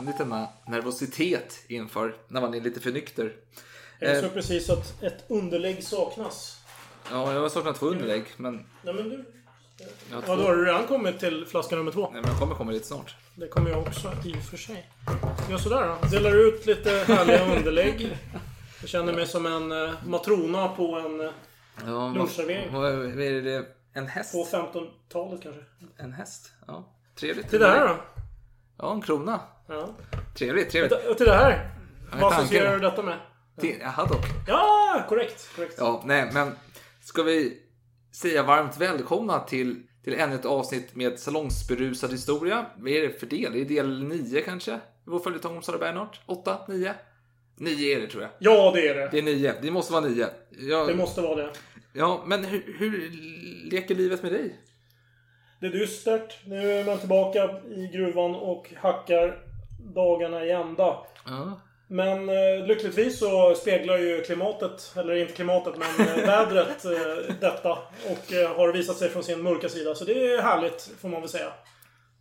Ständigt denna nervositet inför när man är lite för nykter. Jag Eh, såg precis att ett underlägg saknas. ja, jag har saknat två underlägg, men... Nej men du. Jag har Ja, då har du redan kommit till flaska nummer två. Nej, men jag kommer komma lite snart. Det kommer jag också i och för sig. Gör sådär då. Delar ut lite härliga underlägg. Jag känner mig som en eh, matrona på en... eh, Ja, Lunchservering. Vad, vad är det? En häst? På 15-talet kanske. En häst? Ja. Trevligt. Till det här då? Ja, en krona. Ja. Trevligt, trevligt. Och till det här? Vad associerar du detta med? Till, jaha dock. Ja, korrekt. korrekt. Ja, nej, men ska vi säga varmt välkomna till, till ännu ett avsnitt med salongsberusad historia. Vad är det för del? Det är del 9 kanske? I vår följetong om Sara Bernhardt? 8? 9? 9 är det tror jag. Ja, det är det. Det är 9. Det måste vara 9. Ja, Det måste vara det. ja men hur, hur leker livet med dig? Det är dystert. Nu är man tillbaka i gruvan och hackar dagarna i ända. Ja. Men eh, lyckligtvis så speglar ju klimatet, eller inte klimatet men eh, vädret eh, detta. Och eh, har visat sig från sin mörka sida. Så det är härligt får man väl säga.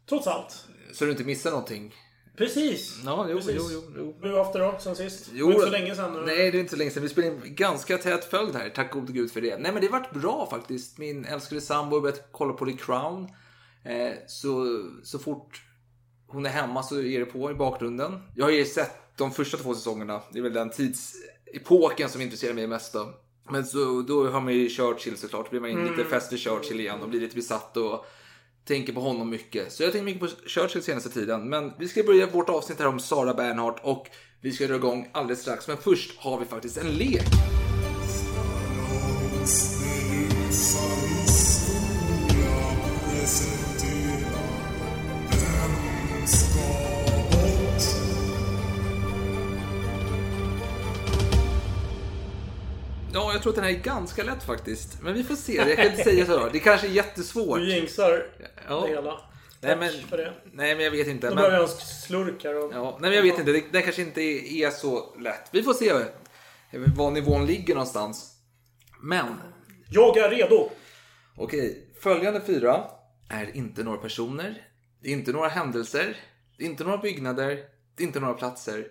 Trots allt. Så du inte missar någonting? Precis. Ja, jo, Precis. jo, jo, jo. Det då, sen sist? Jo, det inte så länge nu. Nej, det är inte så länge sedan. Vi spelade in ganska tät följd här. Tack gode gud för det. Nej, men det har varit bra faktiskt. Min älskade sambo har börjat kolla på The Crown. Eh, så, så fort hon är hemma så är det på i bakgrunden. Jag har ju sett de första två säsongerna. Det är väl den tidsepoken som intresserar mig mest då. Men så, då har man ju Churchill såklart. Då blir man in lite fäst vid Churchill igen och blir lite besatt och tänker på honom mycket. Så jag tänker mycket på Churchill senaste tiden. Men vi ska börja vårt avsnitt här om Sara Bernhardt och vi ska dra igång alldeles strax. Men först har vi faktiskt en lek. Jag tror att den här är ganska lätt faktiskt. Men vi får se. Jag kan inte säga så. Det kanske är jättesvårt. Du jinxar Ja. det hela. Nej men, nej men jag vet inte. Då Men, behöver jag en slurk här. Och... ja, nej men jag vet inte. Det, det kanske inte är, är så lätt. Vi får se var nivån ligger någonstans. Men Jag är redo! Okej, följande fyra är inte några personer, det är inte några händelser, det är inte några byggnader, det är inte några platser,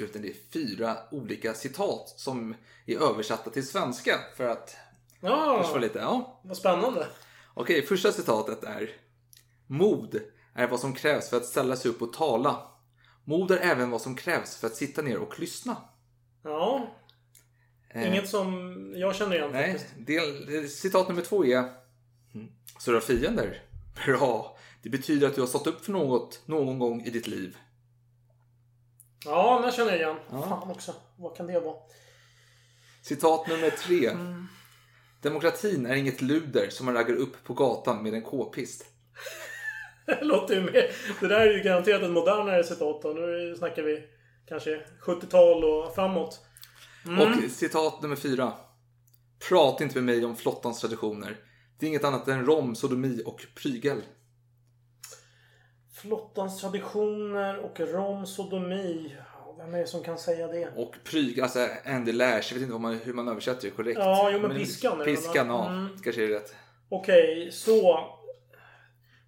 utan det är fyra olika citat som är översatta till svenska för att Ja, förstå lite. Ja. vad spännande. Okej, första citatet är Mod är vad som krävs för att ställa sig upp och tala. Mod är även vad som krävs för att sitta ner och lyssna. Ja. Inget som jag känner igen Eh. Nej, faktiskt. del, citat nummer två är "Mm, Så du har fiender? Bra! Det betyder att du har stått upp för något någon gång i ditt liv. Ja, den känner jag igen. Fan också. Vad kan det vara? Citat nummer tre. Mm. Demokratin är inget luder som man raggar upp på gatan med en k-pist. Det låter ju mer... Det där är ju garanterat ett modernare citat då. Nu snackar vi kanske 70-tal och framåt. Mm. Och citat nummer fyra. Prata inte med mig om flottans traditioner. Det är inget annat än rom, sodomi och prygel. Flottans traditioner och rom, sodomi. Vem är det som kan säga det? Och pryg, alltså Andy Lash, jag vet inte man, hur man översätter det korrekt. Ja, jo, men piskan det, Piskan, ja. Mm. Kanske är rätt. Okej, så.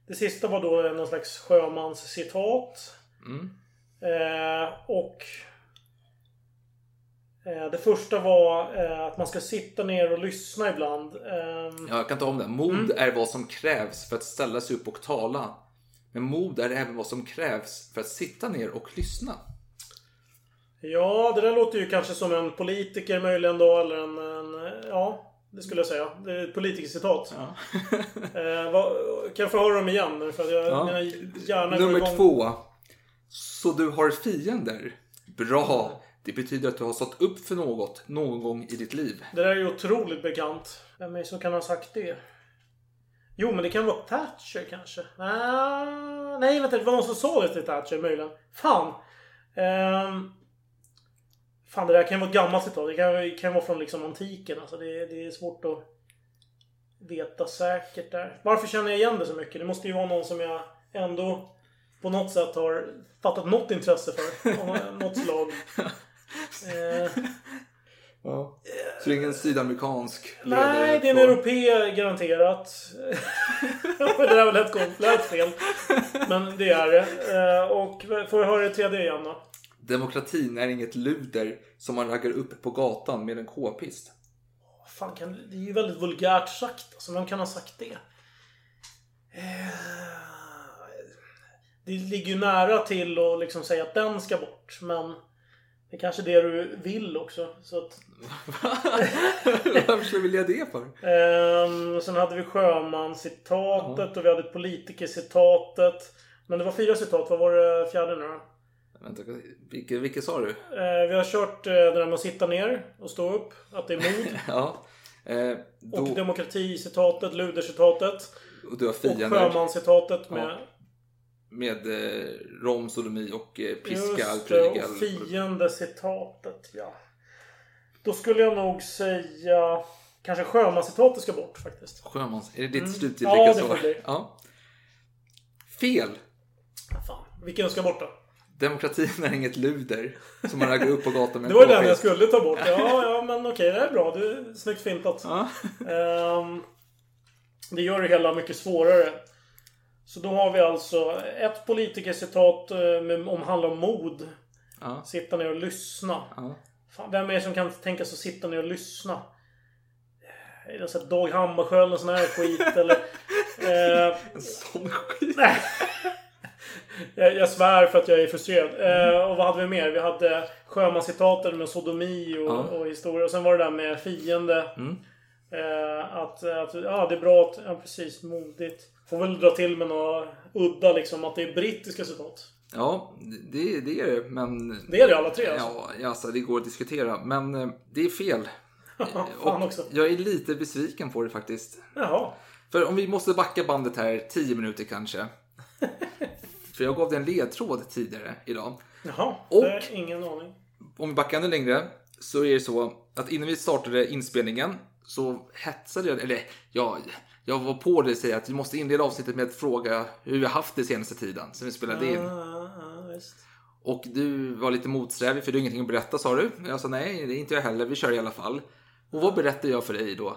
Det sista var då någon slags sjömanscitat. Mm. Eh, och eh, det första var eh, att man ska sitta ner och lyssna ibland. Ehm, Ja, jag kan ta om det. Mod Mm. är vad som krävs för att ställa sig upp och tala. Men mod är även vad som krävs för att sitta ner och lyssna. Ja, det där låter ju kanske som en politiker möjligen då, eller en... en ja, Det skulle jag säga. Det är ett politikercitat. Ja. Eh, vad, kan jag få höra dem igen? För att jag, Ja. mina hjärnor går Nummer igång. två. Så du har fiender? Bra! Det betyder att du har stått upp för något någon gång i ditt liv. Det där är ju otroligt bekant. Vem är det som kan ha sagt det? Jo, men det kan vara Thatcher kanske? Ah, nej, vänta. Det var någon som sa det till Thatcher möjligen. Fan! Ehm, fan, det där kan vara ett gammalt citat. Det kan, kan vara från liksom antiken. Alltså, det, det är svårt att veta säkert där. Varför känner jag igen det så mycket? Det måste ju vara någon som jag ändå på något sätt har fattat något intresse för. Något slag. Eh, Ja. Så det är ingen sydamerikansk ledare? Nej, det är en europé garanterat. det där var lätt komplett fel. Men det är det. Eh, Och får jag höra det tredje igen då? Demokratin är inget luder som man raggar upp på gatan med en k-pist. Fan, kan, det är ju väldigt vulgärt sagt. Alltså, vem kan ha sagt det? Eh, Det ligger ju nära till att liksom säga att den ska bort. Men det är kanske det du vill också. Så att, Varför skulle jag vilja det för? Ehm, sen hade vi sjömanscitatet och vi hade politikercitatet. Men det var fyra citat. Vad var det fjärde nu då? Vänta, vilket, vilket sa du? Eh, vi har kört eh, det där med att sitta ner och stå upp. Att det är mod. Ja. Eh, då, Och demokraticitatet, ludercitatet. och Och sjömanscitatet med... Ja. Med eh, rom, sodomi och eh, piska, Just det, och fiendecitatet, ja. Då skulle jag nog säga... Kanske sjömanscitatet ska bort faktiskt. Sjömans... Är det ditt Mm. slutgiltiga Ja, det svar? bli. Ja. Fel! Fan, vilken ska bort då? Demokratin är inget luder som man raggar upp på gatan med Det var en den jag skulle ta bort. Ja, ja men okej, det är bra. Det är snyggt fintat. Ja. Ehm, det gör det hela mycket svårare. Så då har vi alltså ett politikercitat eh, med, om handlar om mod. Ja. Sitta ner och lyssna. Ja. Fan, vem är det som kan tänka sig att sitta ner och lyssna? Är det så att Dag Hammarskjöld och sån här skit eller? Eh, En sån skit. nej. jag, jag svär för att jag är frustrerad. Eh, och vad hade vi mer? Vi hade sjömanscitaten med sodomi och, Ja. och historia. Och sen var det där med fiende. Mm. Eh, att, att ja, det är bra att... Ja, precis. Modigt. Får väl dra till med några udda liksom. Att det är brittiska citat. Ja, det, det är det, men... Det är det alla tre alltså. Ja, alltså det går att diskutera, men eh, det är fel. Fan också. Jag är lite besviken på det faktiskt. Jaha. För om vi måste backa bandet här 10 minuter kanske. För jag gav dig en ledtråd tidigare idag. Jaha. Och- Det är ingen aning. Om vi backar ännu längre så är det så att innan vi startade inspelningen så hetsade jag, eller ja, jag var på och säga att vi måste inleda avsnittet med att fråga hur vi har haft det senaste tiden sen vi spelade in. Ja, ja, visst. Och du var lite motsträvig för du har ingenting att berätta sa du. Jag sa nej, det är inte jag heller, vi kör i alla fall. Och vad berättade jag för dig då?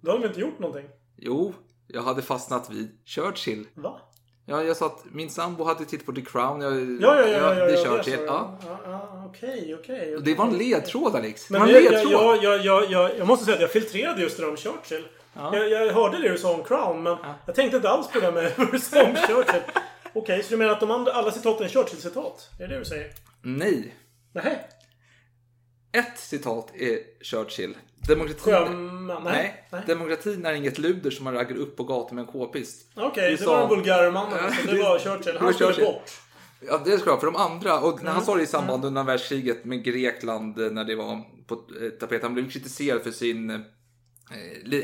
Då har de inte gjort någonting. Jo, jag hade fastnat vid Churchill. Va? Ja, jag sa att min sambo hade tittat på The Crown. Jag, Ja, ja, ja. ja, ja det ja. Ja. ja, ja, Okej, okej. Det var en ledtråd Alex. Men jag, ledtråd. jag, jag, jag, jag, jag måste säga att jag filtrerade just det där om Churchill. Jag, jag hörde det du sa om Crown, men jag tänkte inte alls på det med vad du sa om Churchill. Okej, så du menar att de andra, alla citaten är Churchill-citat? Är det det du säger? Nej. Nej. Ett citat är Churchill. Demokratin... Sjöman? Nej. Nej. Nej. Demokratin är inget luder som man raggar upp på gatan med en k-pist. Okej, Du det sa- var den vulgärmannen. Det- Det var Churchill. det Han skulle bort. Ja, det är klart. För de andra, och när Mm. han sa det i samband med andra världskriget med Grekland eh, när det var på eh, tapeten. Han blev kritiserad för sin eh,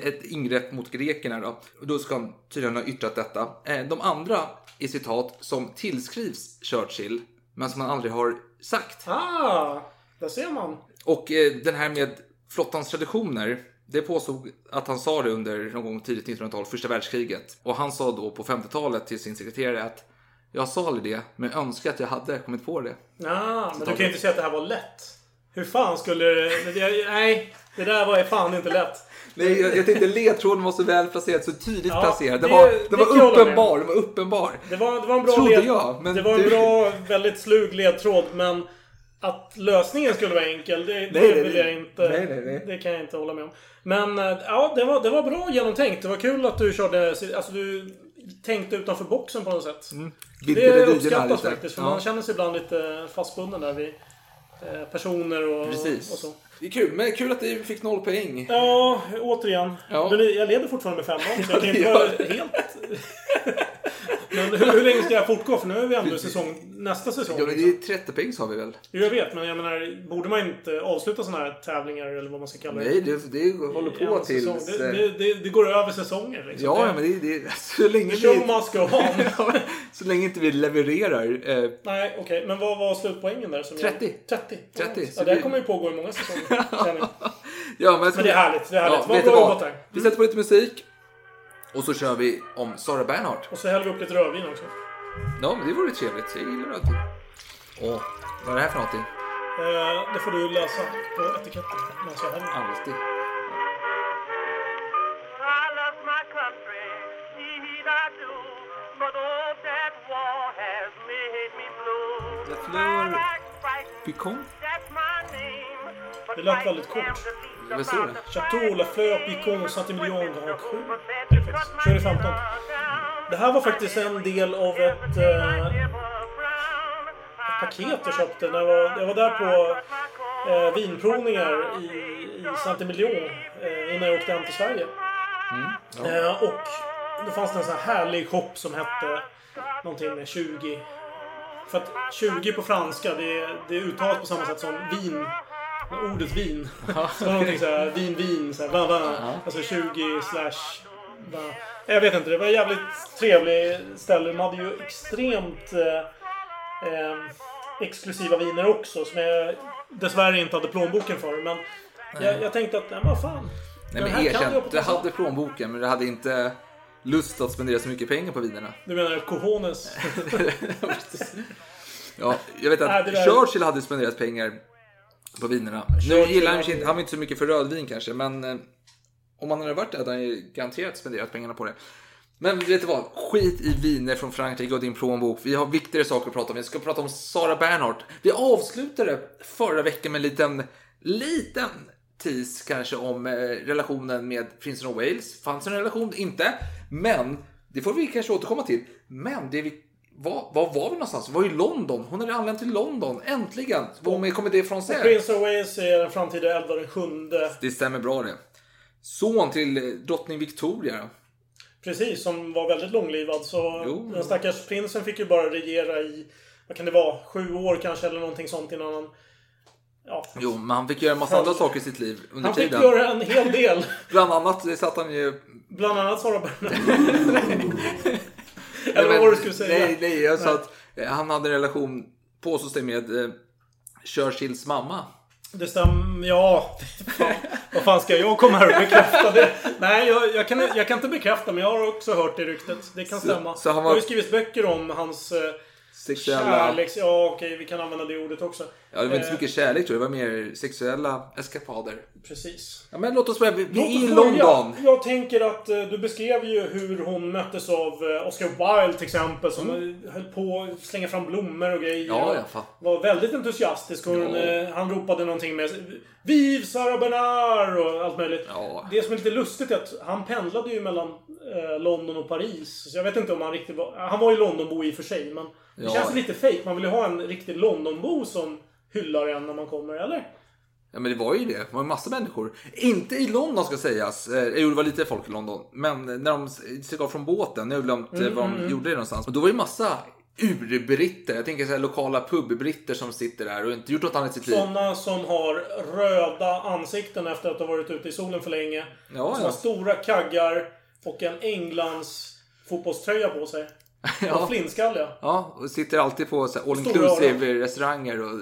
ett ingrepp mot grekerna då. Och då ska han tydligen ha yttrat detta. De andra är citat som tillskrivs Churchill, men som han aldrig har sagt. Ah, där ser man. Och eh, den här med flottans traditioner, det påstod att han sa det under någon gång tidigt 1900-tal, första världskriget. Och han sa då på 50-talet till sin sekreterare att jag sa aldrig det, men jag önskar att jag hade kommit på det. Ah, men du kan ju inte säga att det här var lätt. Hur fan skulle det... Nej, det där var fan inte lätt. Nej, jag, jag tänkte ledtråden var så väl placerad, så tydligt Ja, placerad. Den det- var, den var uppenbar, den var uppenbar. Det var, det var en bra Trodde led... jag, men det var en du- bra, väldigt slug ledtråd, men att lösningen skulle vara enkel, det, det nej, vill nej. jag inte... Nej. Det kan jag inte hålla med om. Men eh, ja, det var, det var bra genomtänkt. Det var kul att du körde... Alltså du tänkte utanför boxen på något sätt. Vidgade Det uppskattas faktiskt, för Ja. man känner sig ibland lite fastbunden där vid eh, personer och, Precis. och så. Det är kul, men kul att du fick noll poäng. Ja, återigen. Ja. Jag leder fortfarande med femman, så Ja, jag kan det inte vara helt... Men hur, hur länge ska jag fortgå? För nu är vi ändå i säsong, nästa säsong. Ja, det liksom. är 30 poäng sa vi väl? Jo, jag vet, men jag menar, borde man inte avsluta sådana här tävlingar, eller vad man ska kalla det? Nej, det, det håller på? Det, eh, det, det, det går över säsonger liksom. Ja, men det, det, så länge show vi... must go on. Så länge inte vi levererar. Eh, Nej, okej. Men vad var slutpoängen där? Som 30. Jag... 30. 30, Ja, det här kommer ju pågå i många säsonger. Ja, men, Men det är härligt. Det är härligt. Ja, du bra vad? jobbat där. Vi sätter på lite musik. Och så kör vi om Sara Bernhardt. Och så häller vi upp lite rödvin också. Ja, men det vore trevligt. Jag gillar rödvin. Åh, vad är det här för någonting? Eh, det får du läsa på etiketten. jag häller. Alltid. I love my country, indeed I do. But that war has made me blue. La Fleur I like Sprite, Picon? Det lät väldigt kort. Vad står det? Chateau, La Fleur, Picon, Saint-Emilion. Grand Cru. I 15. down. Det här var faktiskt en del av ett eh. I paket jag köpte. När jag, var, jag var där på eh, vinprovningar i, i Saint-Emilion eh, innan jag åkte hem till Sverige. Eh, och då fanns det en sån här härlig shop som hette någonting med 20. För att 20 på franska, det, det uttalas på samma sätt som vin. Ordet vin. Så det var någonting såhär, vin, vin, såhär, va, va. Alltså 20 slash... Va. Jag vet inte, det var en jävligt trevlig ställe. De hade ju extremt eh, eh, exklusiva viner också. Som jag dessvärre inte hade plånboken för. Men jag, jag tänkte att, nej vad fan. Nej, men erkänn. Du hade plånboken, men du hade inte lust att spendera så mycket pengar på vinerna. Du menar cojones? Ja, jag vet att Nej, där- Churchill hade spenderat pengar på vinerna. Nu gillar han inte, han var inte så mycket för rödvin kanske, men eh, om han hade varit det hade han ju garanterat spenderat pengarna på det. Men vet du vad? Skit i viner från Frankrike och din plånbok. Vi har viktigare saker att prata om. Vi ska prata om Sara Bernhardt. Vi avslutade förra veckan med en liten, liten tease kanske om eh, relationen med prinsen av Wales. Fanns en relation? Inte. Men, det får vi kanske återkomma till. Men det vi var, var var vi någonstans? Vi var i London. Hon hade anlänt till London. Äntligen! Var hon med i Comedy Française. Prince of Wales är den framtida Edvard den sjunde. Det stämmer bra det. Son till eh, drottning Victoria. Precis, som var väldigt långlivad. Så Jo. den stackars prinsen fick ju bara regera i, vad kan det vara, sju år kanske eller någonting sånt innan han... Ja. Jo, men han fick göra en massa andra saker i sitt liv under Han fick tiden. göra en hel del. Bland annat eh, satt han ju... Bland annat Sara Bernhardt. eller vad var du skulle säga? Nej, nej, jag sa att eh, han hade en relation, påstås det, med eh, Churchills mamma. Det stämmer, ja. Fan, vad fan ska jag komma här och bekräfta det? Nej, jag, jag, kan, jag kan inte bekräfta, men jag har också hört det ryktet. Det kan Så- stämma. så han var- Det har ju skrivits böcker om hans eh, Sexuella... kärleks... Ja, okej, vi kan använda det ordet också. Ja, det var inte så Eh, mycket kärlek tror jag, det var mer sexuella eskapader. Precis. Ja, men låt oss börja. Vi, vi Låt är i. London. Jag tänker att eh, du beskrev ju hur hon möttes av eh, Oscar Wilde till exempel. Som eh, höll på att slänga fram blommor och grejer. Mm. Ja, ja, fan. Var väldigt entusiastisk. Och hon, Ja. han ropade någonting med Viv Sarah Bernard och allt möjligt. Ja. Det som är lite lustigt är att han pendlade ju mellan London och Paris. Så jag vet inte om han riktigt var... Han var ju Londonbo i och för sig, men det Ja. känns lite fake. Man vill ju ha en riktig Londonbo som hyllar en när man kommer, eller? Ja, men det var ju det. Det var en massa människor. Inte i London ska sägas. Eh, Jo, det var lite folk i London. Men när de steg av från båten, nu har jag glömt eh, var de gjorde det någonstans. Och då var det massa urbritter. Jag tänker så här lokala pubbritter som sitter där och inte gjort något annat i sitt liv. Sådana som har röda ansikten efter att ha varit ute i solen för länge. Ja, som ja. stora kaggar och en Englands fotbollströja på sig. Ja. Och flintskalliga. Ja, och sitter alltid på så här all inclusive restauranger och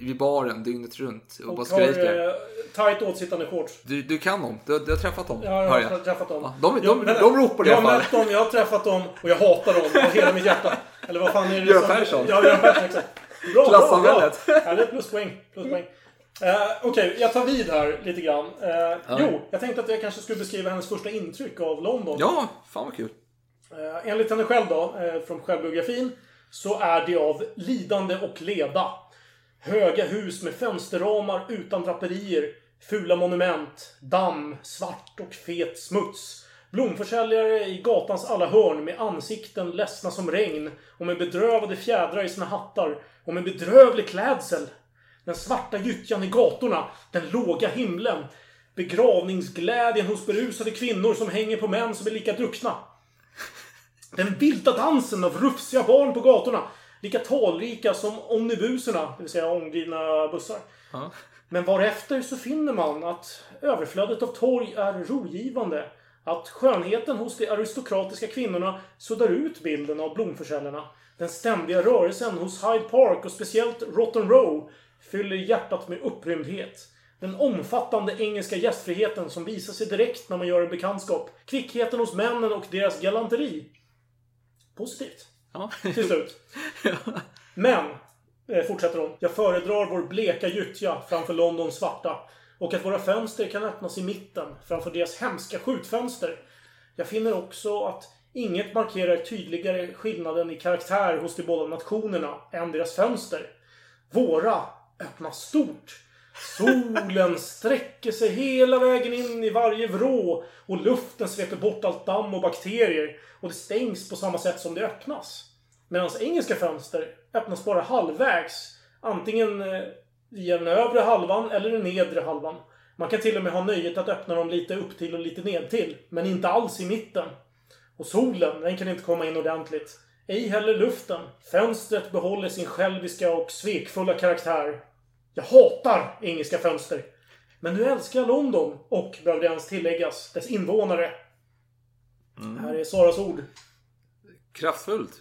vid baren dygnet runt och, bara Och har skriker. eh, tight åtsittande shorts. Du, du kan dem. Du, du har träffat dem. Ja, jag har träffat dem. Ja, de- de- Jag- men- de ropar i Jag alla har fall. mött dem, jag har träffat dem och jag hatar dem av hela mitt hjärta. Eller vad fan är det Göran Persson. Ja, Göran Persson, exakt. Bra, Klassamhället. Bra, bra. Ja, det är pluspoäng. pluspoäng. Uh, Okej, jag tar vid här lite grann. Eh, Jo, jag tänkte att jag kanske skulle beskriva hennes första intryck av London. Ja, fan vad kul. Eh, enligt henne själv då, eh, från självbiografin, så är det av lidande och leda. Höga hus med fönsterramar utan draperier, fula monument, damm, svart och fet smuts. Blomförsäljare i gatans alla hörn med ansikten ledsna som regn och med bedrövade fjädrar i sina hattar och med bedrövlig klädsel. Den svarta gyttjan i gatorna. Den låga himlen. Begravningsglädjen hos berusade kvinnor som hänger på män som är lika druckna. Den vilda dansen av rufsiga barn på gatorna. Lika talrika som omnibuserna, det vill säga omdrivna bussar. Ja. Men varefter så finner man att överflödet av torg är rogivande. Att skönheten hos de aristokratiska kvinnorna suddar ut bilden av blomförsäljarna. Den ständiga rörelsen hos Hyde Park och speciellt Rotten Row fyller hjärtat med upprymdhet. Den omfattande engelska gästfriheten som visar sig direkt när man gör en bekantskap. Kvickheten hos männen och deras galanteri. Positivt. Ja. Till slut. Men, eh, fortsätter hon. Jag föredrar vår bleka gyttja framför Londons svarta. Och att våra fönster kan öppnas i mitten framför deras hemska skjutfönster. Jag finner också att inget markerar tydligare skillnaden i karaktär hos de båda nationerna än deras fönster. Våra öppnas stort. Solen sträcker sig hela vägen in i varje vrå och luften sveper bort allt damm och bakterier och det stängs på samma sätt som det öppnas. Medan engelska fönster öppnas bara halvvägs. Antingen eh, via den övre halvan eller den nedre halvan. Man kan till och med ha nöjet att öppna dem lite upp till och lite ned till, men inte alls i mitten. Och solen, den kan inte komma in ordentligt. Ej heller luften. Fönstret behåller sin själviska och svekfulla karaktär. Jag hatar engelska fönster. Men nu älskar jag London och, behöver det ens tilläggas, dess invånare. Här är Saras ord. Kraftfullt.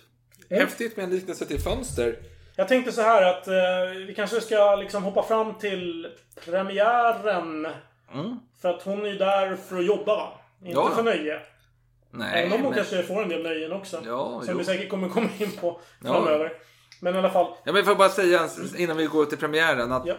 Mm. Häftigt med en liknelse till fönster. Jag tänkte så här att eh, vi kanske ska liksom hoppa fram till premiären. Mm. För att hon är ju där för att jobba va? Inte Ja. för nöje. Nej, Även om hon men- kanske får en del nöjen också. Ja, som jo. vi säkert kommer komma in på Ja. Men i alla fall. Ja, men får jag bara säga innan vi går till premiären att Ja.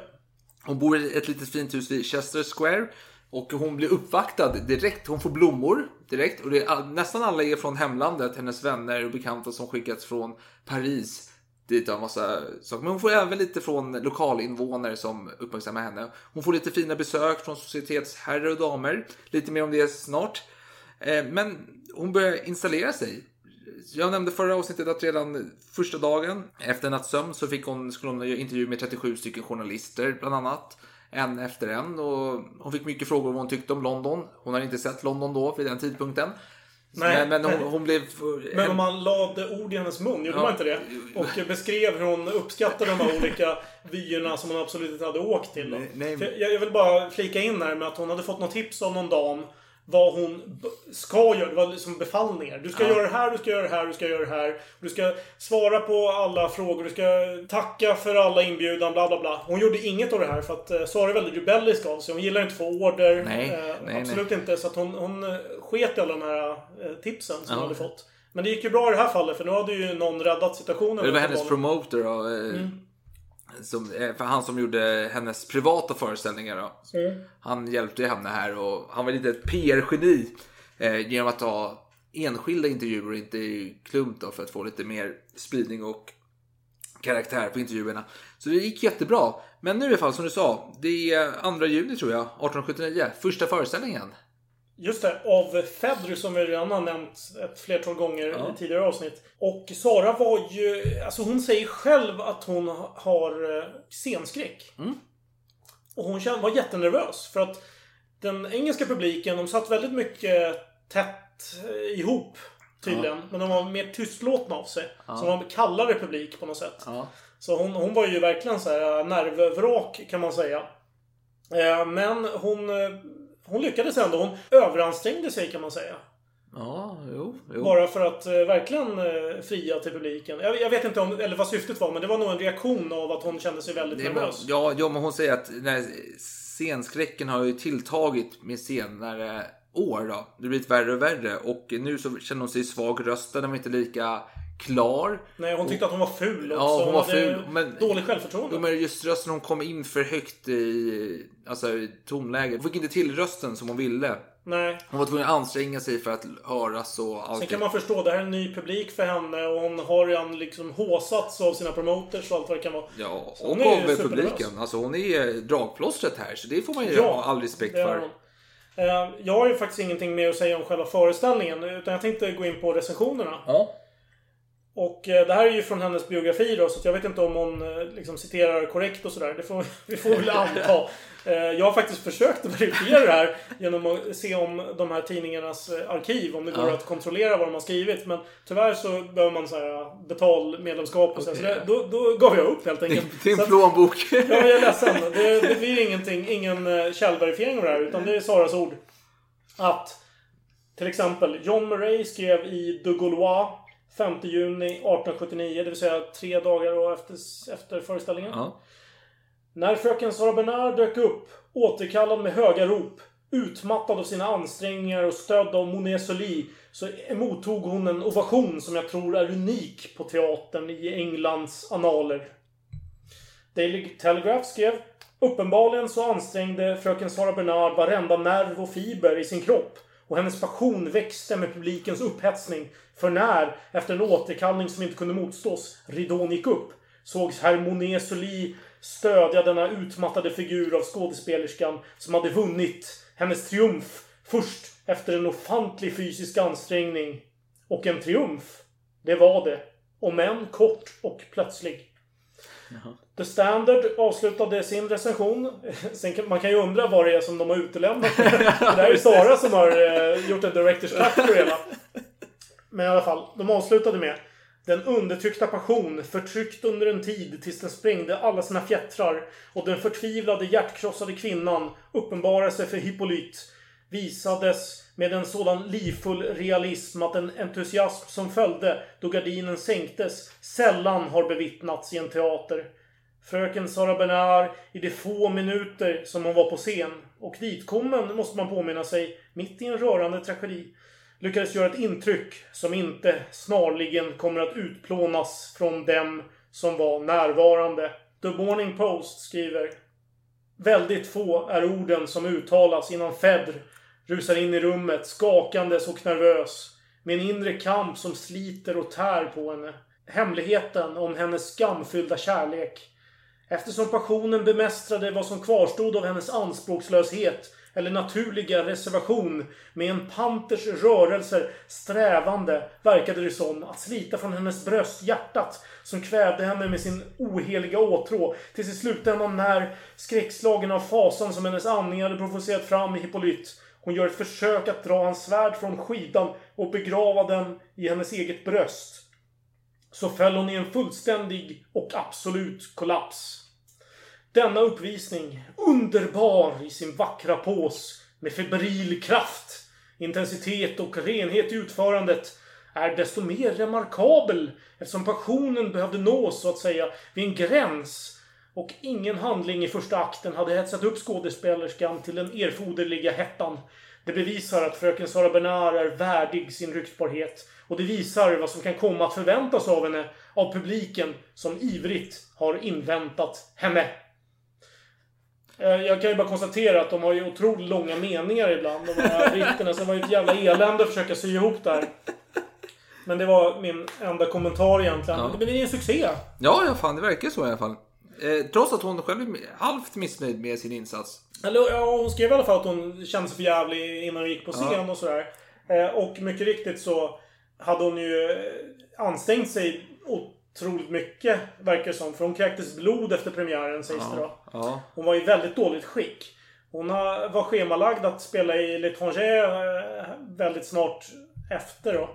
hon bor i ett litet fint hus vid Chester Square. Och hon blir uppvaktad direkt. Hon får blommor direkt. Och det är, nästan alla är från hemlandet. Hennes vänner och bekanta som skickats från Paris. Dit en massa saker. Men hon får även lite från lokalinvånare som uppmärksammar henne. Hon får lite fina besök från societetsherrar och damer. Lite mer om det snart. Eh, Men hon börjar installera sig. Jag nämnde förra avsnittet att redan första dagen efter nattsömn så fick hon, skulle hon intervju med 37 stycken journalister bland annat. En efter en och hon fick mycket frågor om vad hon tyckte om London. Hon har inte sett London då vid den tidpunkten. Nej. men, men hon, hon blev... Men om man lade ord i hennes mun, gjorde Ja. man inte det? Och beskrev hur hon uppskattade de här olika vyerna som hon absolut inte hade åkt till. Då. nej. Jag, jag vill bara flika in här med att hon hade fått något tips av någon dam vad hon ska göra. Det var liksom befallningar. Du ska Ja. göra det här, du ska göra det här, du ska göra det här. Du ska svara på alla frågor, du ska tacka för alla inbjudan, bla bla bla. Hon gjorde inget av det här för att uh, Sara är väldigt rebellisk av sig. Hon gillar inte att få order. Nej, Eh, nej, absolut inte. Så att hon, hon eh, sket i alla de här eh, tipsen som Ja. hon hade fått. Men det gick ju bra i det här fallet för nu hade ju någon räddat situationen. Det var hennes promoter då. eh, Mm. Som, eh, för han som gjorde hennes privata föreställningar då. Mm. Han hjälpte henne här och han var lite ett PR-geni. Eh, genom att ta enskilda intervjuer och inte i klump då för att få lite mer spridning och karaktär på intervjuerna. Så det gick jättebra. Men nu i alla fall som du sa, det är 2 juni tror jag, 1879, första föreställningen. Just det, av Fedry som vi redan har nämnt ett flertal gånger Ja. i tidigare avsnitt. Och Sara var ju... Alltså hon säger själv att hon har eh, scenskräck. Mm. Och hon var jättenervös. För att den engelska publiken, de satt väldigt mycket tätt eh, ihop. Tydligen. Men de var mer tystlåtna av sig. Ja. Så de var kallare publik på något sätt. Ja. Så hon, hon var ju verkligen så här nervvrak kan man säga. Eh, Men hon, hon lyckades ändå. Hon överansträngde sig kan man säga. Ja, jo, jo. Bara för att eh, verkligen eh, fria till publiken. Jag, jag vet inte om, eller vad syftet var, men det var nog en reaktion av att hon kände sig väldigt nervös. Ja, ja, men hon säger att här scenskräcken har ju tilltagit med senare år. Då. Det har blivit värre och värre och nu så känner hon sig svag i rösten. Den var inte lika klar. Nej, hon tyckte att hon var ful också. Ja, hon var ful. Men, dålig självförtroende. Men just rösten, hon kom in för högt i, alltså, i tonläget. Hon fick inte till rösten som hon ville. Nej. Hon var tvungen att anstränga sig för att höras och Sen allt. kan man förstå, det här är en ny publik för henne och hon har redan liksom håsats av sina promoters och allt vad det kan vara. Ja, och av publiken. Alltså hon är dragplåstret här, så det får man ju Ja, ha all respekt för. Eh, Jag har ju faktiskt ingenting mer att säga om själva föreställningen, utan jag tänkte gå in på recensionerna. Ja. Och eh, det här är ju från hennes biografi då, så jag vet inte om hon eh, liksom citerar korrekt och sådär. Det får vi får väl anta. Eh, Jag har faktiskt försökt att verifiera det här genom att se om de här tidningarnas arkiv, om det går Ja. att kontrollera vad de har skrivit. Men tyvärr så behöver man så här betalmedlemskap och så, här, så det, då, då gav jag upp helt enkelt. Det är en Så att- plånbok. Ja, jag är ledsen. Det, det blir ingenting, ingen källverifiering av det här, utan det är Saras ord. Att till exempel John Murray skrev i De Gaulois 5 juni 1879, det vill säga tre dagar då efter, efter föreställningen. Ja. När fröken Sara Bernard dök upp, återkallad med höga rop, utmattad av sina ansträngningar och stödd av Monet Sully, så mottog hon en ovation som jag tror är unik på teatern i Englands annaler. Daily Telegraph skrev Uppenbarligen så ansträngde fröken Sara Bernard varenda nerv och fiber i sin kropp och hennes passion växte med publikens upphetsning. För när, efter en återkallning som inte kunde motstås, ridån gick upp, sågs herr Monet Sully stödja denna utmattade figur av skådespelerskan som hade vunnit hennes triumf först efter en ofantlig fysisk ansträngning. Och en triumf, det var det. Om än kort och plötslig. The Standard avslutade sin recension. Sen kan, man kan ju undra vad det är som de har utelämnat. det där är ju Sara som har eh, gjort en Directors Cut på det hela. Men i alla fall, de avslutade med Den undertryckta passion, förtryckt under en tid tills den sprängde alla sina fjättrar och den förtvivlade hjärtkrossade kvinnan uppenbarade sig för Hippolyt visades med en sådan livfull realism att en entusiasm som följde då gardinen sänktes sällan har bevittnats i en teater. Fröken Sara Bernard i de få minuter som hon var på scen och ditkommen, måste man påminna sig, mitt i en rörande tragedi lyckades göra ett intryck som inte snarligen kommer att utplånas från dem som var närvarande. The Morning Post skriver Väldigt få är orden som uttalas innan Fedr rusar in i rummet skakandes och nervös med en inre kamp som sliter och tär på henne. Hemligheten om hennes skamfyllda kärlek. Eftersom passionen bemästrade vad som kvarstod av hennes anspråkslöshet eller naturliga reservation med en panters rörelser strävande verkade det som att slita från hennes bröst hjärtat som kvävde henne med sin oheliga åtrå tills i slutändan när skräckslagen av fasan som hennes andning hade provocerat fram i Hippolyt hon gör ett försök att dra hans svärd från skidan och begrava den i hennes eget bröst så föll hon i en fullständig och absolut kollaps. Denna uppvisning, underbar i sin vackra pås, med febril kraft, intensitet och renhet i utförandet, är desto mer remarkabel eftersom passionen behövde nås, så att säga, vid en gräns och ingen handling i första akten hade hetsat upp skådespelerskan till den erforderliga hettan. Det bevisar att fröken Sara Bernard är värdig sin ryktbarhet. Och det visar vad som kan komma att förväntas av henne av publiken som ivrigt har inväntat henne. Eh, Jag kan ju bara konstatera att de har ju otroligt långa meningar ibland, de här britterna. Så det var ju ett jävla elände att försöka sy ihop det här. Men det var min enda kommentar egentligen. Ja. Men det är en succé. Ja, ja, fan det verkar så i alla fall. Eh, trots att hon själv är halvt missnöjd med sin insats. Eller, ja, hon skrev i alla fall att hon kände sig för jävlig innan hon gick på scen Ja. och sådär. Eh, och mycket riktigt så hade hon ju eh, ansträngt sig otroligt mycket, verkar det som. För hon kräktes blod efter premiären, sägs det då. Ja. Hon var i väldigt dåligt skick. Hon var schemalagd att spela i L'Étranger eh, väldigt snart efter då.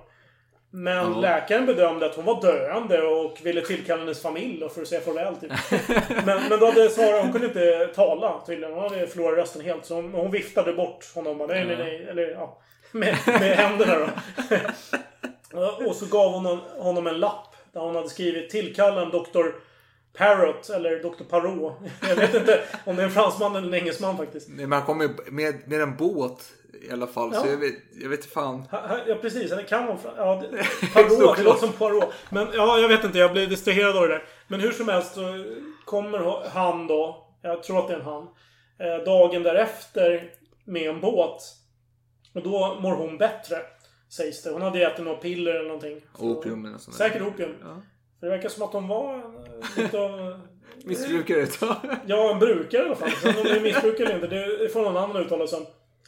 Men Ja. läkaren bedömde att hon var döende och ville tillkalla hennes familj för att säga farväl typ. men, men då hade Sara, hon kunde inte tala tydligen. Hon hade förlorat rösten helt. Så hon, hon viftade bort honom. Bara, nej, nej, nej. Eller ja. Med, med händerna då. och så gav hon- honom en lapp. Där hon hade skrivit tillkalla en doktor Parrot eller Dr. Parot. Jag vet inte om det är en fransman eller en engelsman faktiskt. Men man kommer ju med, med en båt i alla fall. Ja. Så jag vet, jag vet fan. Ha- ha- Ja precis, det kan vara ja, det- Parot, det låter som Poirot. Men ja, jag vet inte, jag blev distraherad av det där. Men hur som helst så kommer han då, jag tror att det är en han, eh, dagen därefter med en båt. Och då mår hon bättre. Sägs det. Hon hade ätit några piller eller någonting. Opium eller sånt. Säkert opium. Ja. För det verkar som att hon var en, lite av... Missbrukare. Ja, en brukare i alla fall. Sen om det är missbrukare eller inte, det får någon annan uttala sig.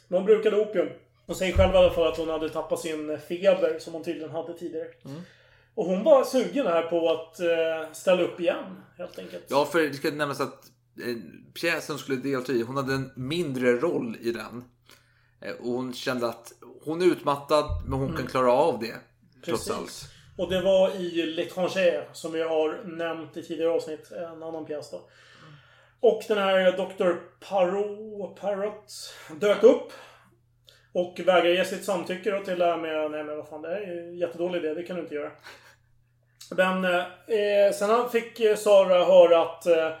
Men hon brukade opium. Hon säger själv i alla fall att hon hade tappat sin feber, som hon tydligen hade tidigare. Och hon var sugen här på att eh, ställa upp igen, helt enkelt. Ja, för det ska nämnas att eh, pjäsen skulle delta i, hon hade en mindre roll i den. Eh, och hon kände att hon är utmattad, men hon kan klara av det. Trots allt. Och det var i L'étranger, som vi har nämnt i tidigare avsnitt. En annan pjäs då. Och den här Dr. Parrot, Parrot dök upp. Och vägrade ge sitt samtycke då till det här med, nej men vad fan, det här är en jättedålig idé, det kan du inte göra. Men eh, sen fick eh, Sara höra att eh,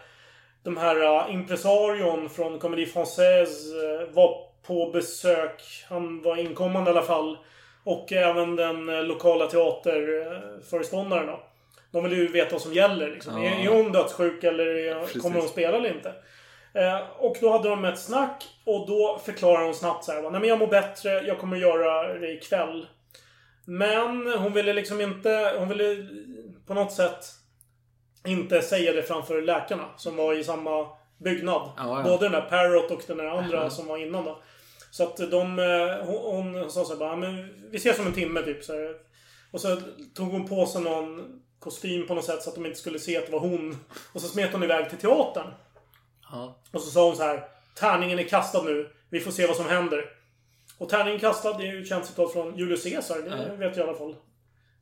de här eh, impresarion från Comédie Française eh, var på besök. Han var inkommande i alla fall. Och även den eh, lokala teaterföreståndaren då. De vill ju veta vad som gäller liksom. Ja. Är, är hon dödssjuk eller är, kommer hon spela eller inte? Eh, och då hade de ett snack och då förklarar hon snabbt så här. Nej men jag mår bättre, jag kommer göra det ikväll. Men hon ville liksom inte... Hon ville på något sätt inte säga det framför läkarna som var i samma byggnad. Ja, ja. Både den där Parrot och den där andra som var innan då. Så att de... eh, Hon, hon sa så här bara, "Ja, men vi ses om en timme typ. Så här. Och så tog hon på sig någon kostym på något sätt så att de inte skulle se att det var hon. Och så smet hon iväg till teatern. Ja. Och så sa hon så här. Tärningen är kastad nu. Vi får se vad som händer. Och tärningen kastad, det är ju ett känt citat från Julius Caesar. Det vet jag i alla fall.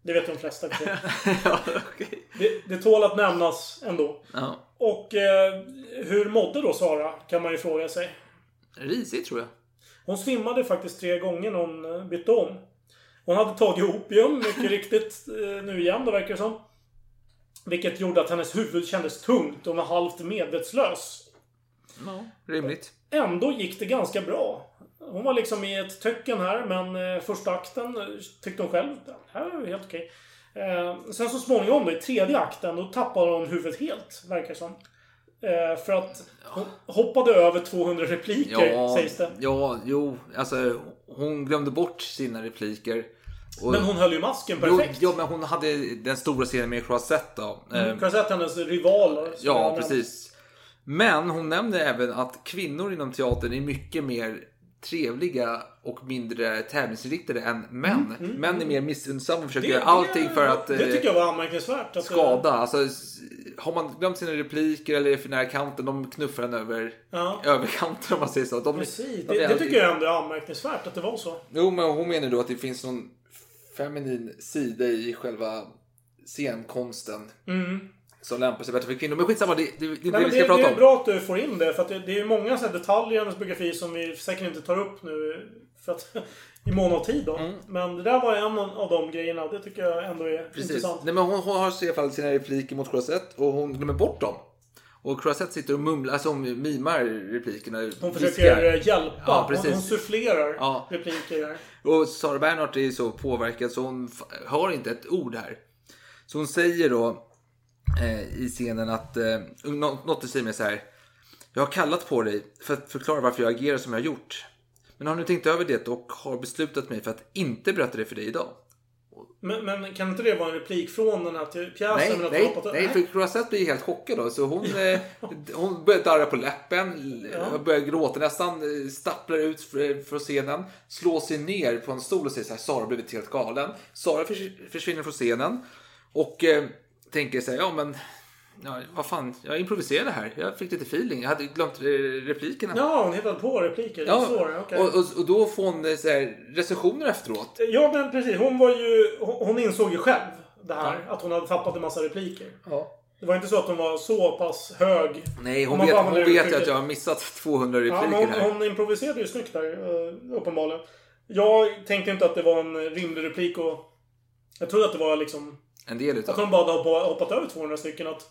Det vet de flesta. ja, okej. det, det tål att nämnas ändå. Ja. Och eh, hur mådde då Sara? Kan man ju fråga sig. Risigt tror jag. Hon svimmade faktiskt tre gånger när hon eh, bytte om. Hon hade tagit opium, mycket riktigt, eh, nu igen då verkar det som. Vilket gjorde att hennes huvud kändes tungt och hon var halvt medvetslös. Ja, rimligt. Ändå gick det ganska bra. Hon var liksom i ett töcken här, men eh, första akten tyckte hon själv, det här var ju helt okej. Sen så småningom då, i tredje akten, då tappade hon huvudet helt, verkar det som. Eh, för att hon hoppade över 200 repliker, Ja, sägs det. ja, jo, alltså hon glömde bort sina repliker. Och, Men hon höll ju masken jo, perfekt. ja, men hon hade den stora scenen med Croisette då. Mm, säga att hennes jag Ja, precis. Men hon nämner även att kvinnor inom teatern är mycket mer trevliga och mindre tävlingsinriktade än män. Män är mer missunnsamma och försöker göra allting för att Mm, Det eh, tycker jag var anmärkningsvärt. Att, skada. Alltså, s- har man glömt sina repliker eller är för nära kanten, de knuffar en över Ja. överkanten om man säger så. De, Precis. de Det, det tycker jag ändå är anmärkningsvärt att det var så. Jo, men hon menar då att det finns någon feminin sida i själva scenkonsten. Som lämpar sig bättre för kvinnor. Men skitsamma, det, det, det är. Nej, det vi det, ska det prata är om. bra att du får in det. För det, det är ju många så detaljer i hennes biografi som vi säkert inte tar upp nu. För att, I mån av tid då. Mm. Men det där var en av de grejerna. Det tycker jag ändå är Precis. intressant. Nej, men hon, hon har i alla fall sina repliker mot Croisette och hon glömmer bort dem. Och Croisette sitter och mumlar, alltså hon mimar replikerna. Hon viskar. försöker eh, hjälpa. Ja, hon, precis. hon sufflerar Ja. repliker här. Och Sara Bernhardt är så påverkad så hon hör inte ett ord här. Så hon säger då eh, i scenen att eh, nå- något i stil med så här. Jag har kallat på dig för att förklara varför jag agerar som jag har gjort. Men har nu tänkt över det och har beslutat mig för att inte berätta det för dig idag. Men, men kan inte det vara en replik från den här pjäsen? Nej, men att nej, hoppat- nej, för Croisette blir helt chockad då. Så hon, eh, hon börjar darra på läppen, börjar gråta nästan, eh, stapplar ut fr- från scenen, slår sig ner på en stol och säger så här, Sara har blivit helt galen. Sara förs- försvinner från scenen och eh, tänker så här, ja men, ja, vad fan, jag improviserade här. Jag fick lite feeling, jag hade glömt replikerna. Ja, hon hittade på repliker. Ja, så okej. och, och, och då får hon eh, så här, recensioner efteråt. Ja, men precis. Hon var ju... Hon, hon insåg ju själv det här. Att hon hade tappat en massa repliker. Ja. Det var inte så att hon var så pass hög. Nej, hon man vet, hon vet ju att jag har missat 200 Ja, repliker här. hon, hon improviserade ju snyggt där, eh, uppenbarligen. Jag tänkte inte att det var en rimlig replik och... Jag trodde att det var liksom... En del utav Att hon bara hade hoppat, över 200 stycken. Att,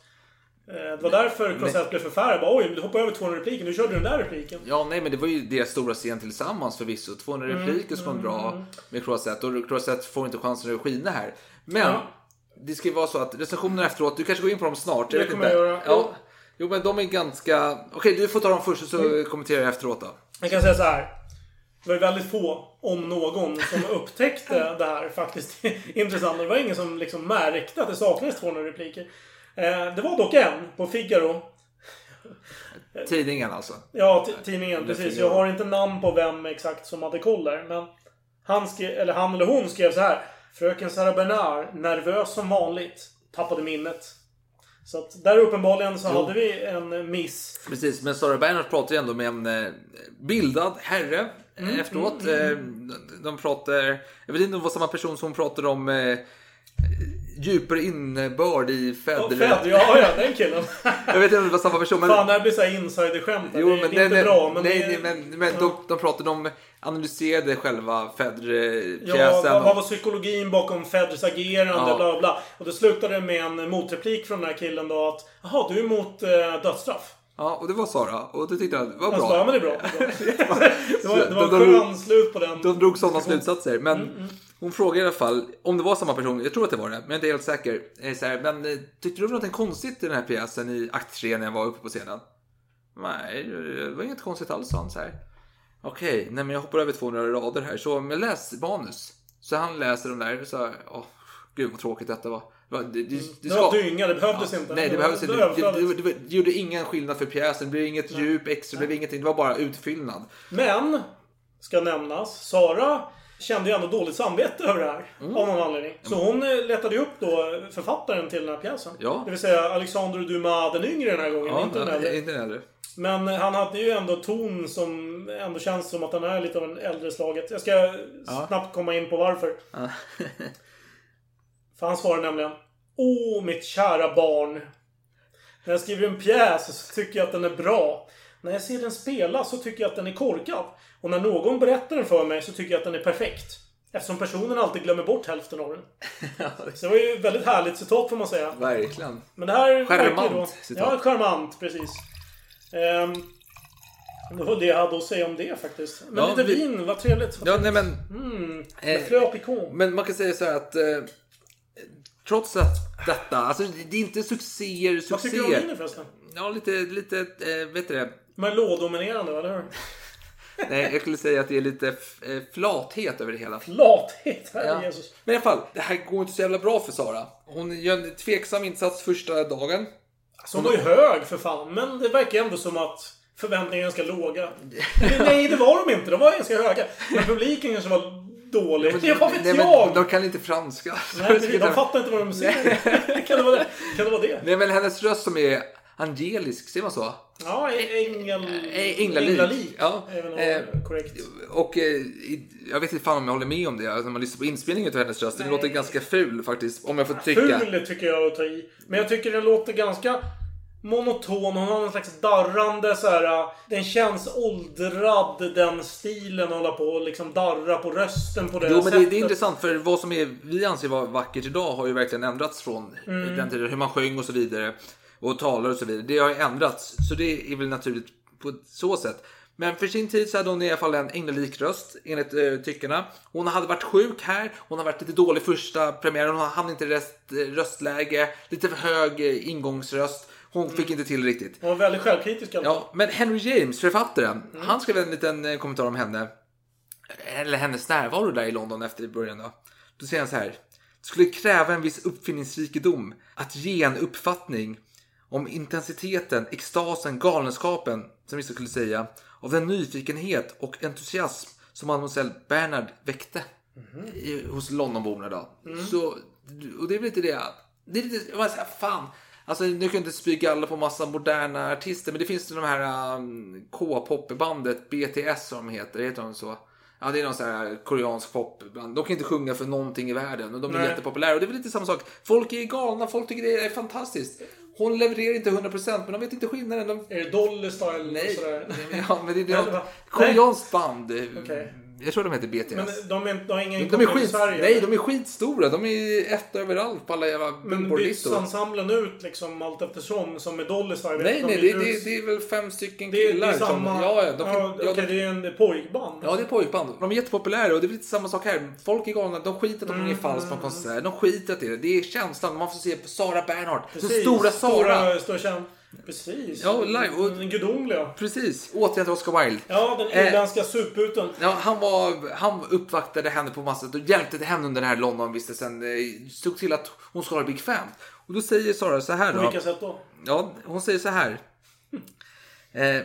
eh, det var därför Crosette blev förfärad. Bara, Oj, du hoppade över 200 repliker. Nu körde du den där repliken. Ja, nej, men det var ju deras stora scen tillsammans förvisso. 200 Mm, repliker som var bra med Croisette. Och Croisette får inte chansen att skina här. Men Ja. det ska ju vara så att recensionerna efteråt, du kanske går in på dem snart. Jag Det kommer inte. jag göra. Ja. Jo, men de är ganska... Okej, du får ta dem först och så Mm. kommenterar jag efteråt då. Jag kan säga så här. Det var ju väldigt få, om någon, som upptäckte det här faktiskt intressant. Det var ingen som liksom märkte att det saknades 200 repliker. Eh, det var dock en på Figaro. Tidningen alltså. Ja, tidningen. Precis. Jag har inte namn på vem exakt som hade koll där. Men han, skrev, eller han eller hon skrev så här. Fröken Sarah Bernard, nervös som vanligt, tappade minnet. Så att där uppenbarligen så hade vi en miss. Precis, men Sara Bernhardt pratar ju ändå med en eh, bildad herre eh, Mm, efteråt. Eh, de, pratar, jag vet inte om det var samma person som pratade om eh, djupare innebörd i Ja, fäderrätt. Fed, ja, ja, den killen. Jag vet inte om det var samma person. Men... Fan, det här blir såhär insiderskämt. Det, det är inte nej, bra, men nej, det, nej, men, men de, de pratade om, analyserade själva Ja, Fedre-pjäsen. vad, vad var psykologin bakom Feders agerande? Ja. Bla, bla, bla. Och det slutade med en motreplik från den här killen då att Jaha, du är emot eh, dödsstraff? Ja, och det var Sara. Och det tyckte jag var bra. Alltså, ja, men det är bra. Det var, det var en skön slut på den. De drog sådana slutsatser. Men Mm, hon frågade i alla fall om det var samma person. Jag tror att det var det, men jag är inte helt säker. Så här, men eh, tyckte du det var något konstigt i den här pjäsen i akt 3 när jag var uppe på scenen? Nej, det var inget konstigt alls, sa han så här. Okej, nej men jag hoppar över 200 rader här. Så men läs manus. Så han läser de där och så, åh, gud vad tråkigt detta var. Det, Det var dynga, det behövdes inte. Nej, det behövdes inte. Det, det, det, gjorde ingen skillnad för pjäsen. Det blev inget djup extra, det blev ingenting. Det var bara utfyllnad. Men, ska nämnas, Sara kände ju ändå dåligt samvete över det här. Mm. Av någon anledning. Så hon eh, letade ju upp då författaren till den här pjäsen. Ja. Det vill säga Alexander Dumas den yngre den här gången. Ja, inte den äldre. inte den äldre. Men han hade ju ändå ton som ändå känns som att han är lite av en äldre slaget. Jag ska snabbt komma in på varför. För han svarar nämligen Åh, mitt kära barn. När jag skriver en pjäs så tycker jag att den är bra. När jag ser den spelas så tycker jag att den är korkad. Och när någon berättar den för mig så tycker jag att den är perfekt. Eftersom personen alltid glömmer bort hälften av den. Så det var ju ett väldigt härligt citat får man säga. Verkligen. Men det här Charmant då, citat. Ja, charmant. Precis. Um, det var det jag hade att säga om det faktiskt. Men Ja, lite vi- vin, vad trevligt. Ja, nej men... Mm, Eh. Men man kan säga så här att... Eh, trots att detta, alltså det är inte succéer, Vad tycker du om succéer. vinen förresten? Ja, lite, lite, eh, vet du det? Merlot-dominerande, eller hur? Nej, jag skulle säga att det är lite eh, flathet över det hela. Lathet, herre Ja. Jesus. Men i alla fall, det här går inte så jävla bra för Sara. Hon gör en tveksam insats första dagen. Alltså hon var ju hög för fan, men det verkar ändå som att förväntningarna är ganska låga. Nej, det var de inte. De var ganska höga. Men publiken kanske var dålig. Det vad vet Nej, men jag? de kan inte franska. Nej, men de fattar inte vad de säger. kan, det vara det? kan det vara det? Nej, men hennes röst som är angelisk, ser man så? Ja, ängel... Änglalik. Änglalik. Ja. Eh, korrekt. Och eh, jag vet inte fan om jag håller med om det. Alltså, när man lyssnar på inspelningen av hennes röst. Den låter ganska ful faktiskt. Om jag får tycka. Ful tycker jag att ta i. Men jag tycker den låter ganska monoton. Hon har någon slags darrande så här. Den känns åldrad, den stilen. Hålla på och liksom darra på rösten på det Jo, men det, sättet. det är intressant för vad som är, vi anser vara vackert idag har ju verkligen ändrats från Mm. den tiden. Hur man sjöng och så vidare. Och talar och så vidare. Det har ju ändrats. Så det är väl naturligt på så sätt. Men för sin tid så hade hon i alla fall en änglalik röst enligt eh, tyckarna. Hon hade varit sjuk här. Hon har varit lite dålig första premiären. Hon hann inte i röst, eh, röstläge. Lite för hög eh, ingångsröst. Hon fick inte till riktigt. Hon var väldigt självkritisk alltså. Ja, men Henry James, författaren, han skrev en liten eh, kommentar om henne. Eller hennes närvaro där i London efter början då. Då säger han så här. Det skulle kräva en viss uppfinningsrikedom att ge en uppfattning om intensiteten, extasen, galenskapen, som vissa skulle säga, av den nyfikenhet och entusiasm som mademoiselle Bernard väckte i, hos Londonborna då. Så, och det är väl lite det. Det är lite, jag bara säger, fan. Alltså nu kan jag inte spy alla på massa moderna artister, men det finns ju de här um, K-popbandet, BTS som de heter, heter de så? Ja, det är någon sån här koreansk popband. De kan inte sjunga för någonting i världen och de är Nej. jättepopulära. Och det är väl lite samma sak. Folk är galna, folk tycker det är fantastiskt. Hon levererar inte 100% men de vet inte skillnaden. De... Är det Dolly Style? Nej, och sådär? ja, men det är något koreanskt band. Okej. Jag tror de heter BTS. Men de, är, de har ingen de är koppling till skit, Sverige? nej, de är skitstora. De är ett överallt på alla jävla Men byts ensemblen ut liksom allt eftersom som med Dolly Style? Nej, De nej, det, det, det är väl fem stycken det är, det killar. är som- samma... Ja, ja, de, ja, ja, de, det är en pojkband. ja, det är pojkband. De är jättepopulära och det är lite samma sak här. Folk är galna. De skiter att de Mm, är falskt på en konsert. De skiter att det är det. Är känslan. Man får se Sara Bernhardt. Den stora Sara. Stora, stora känd. Precis. Ja, live. Och- Den gudomliga. Precis. Återigen till Oscar Wilde. Ja, den Eh, irländska suputen. Ja, han, var, han uppvaktade henne på massa och hjälpte henne under den här Londonvistelsen. eh, Såg till att hon skulle ha Big Fam. Och då säger Sara så här På då. vilka sätt då? Ja, hon säger så här. Eh,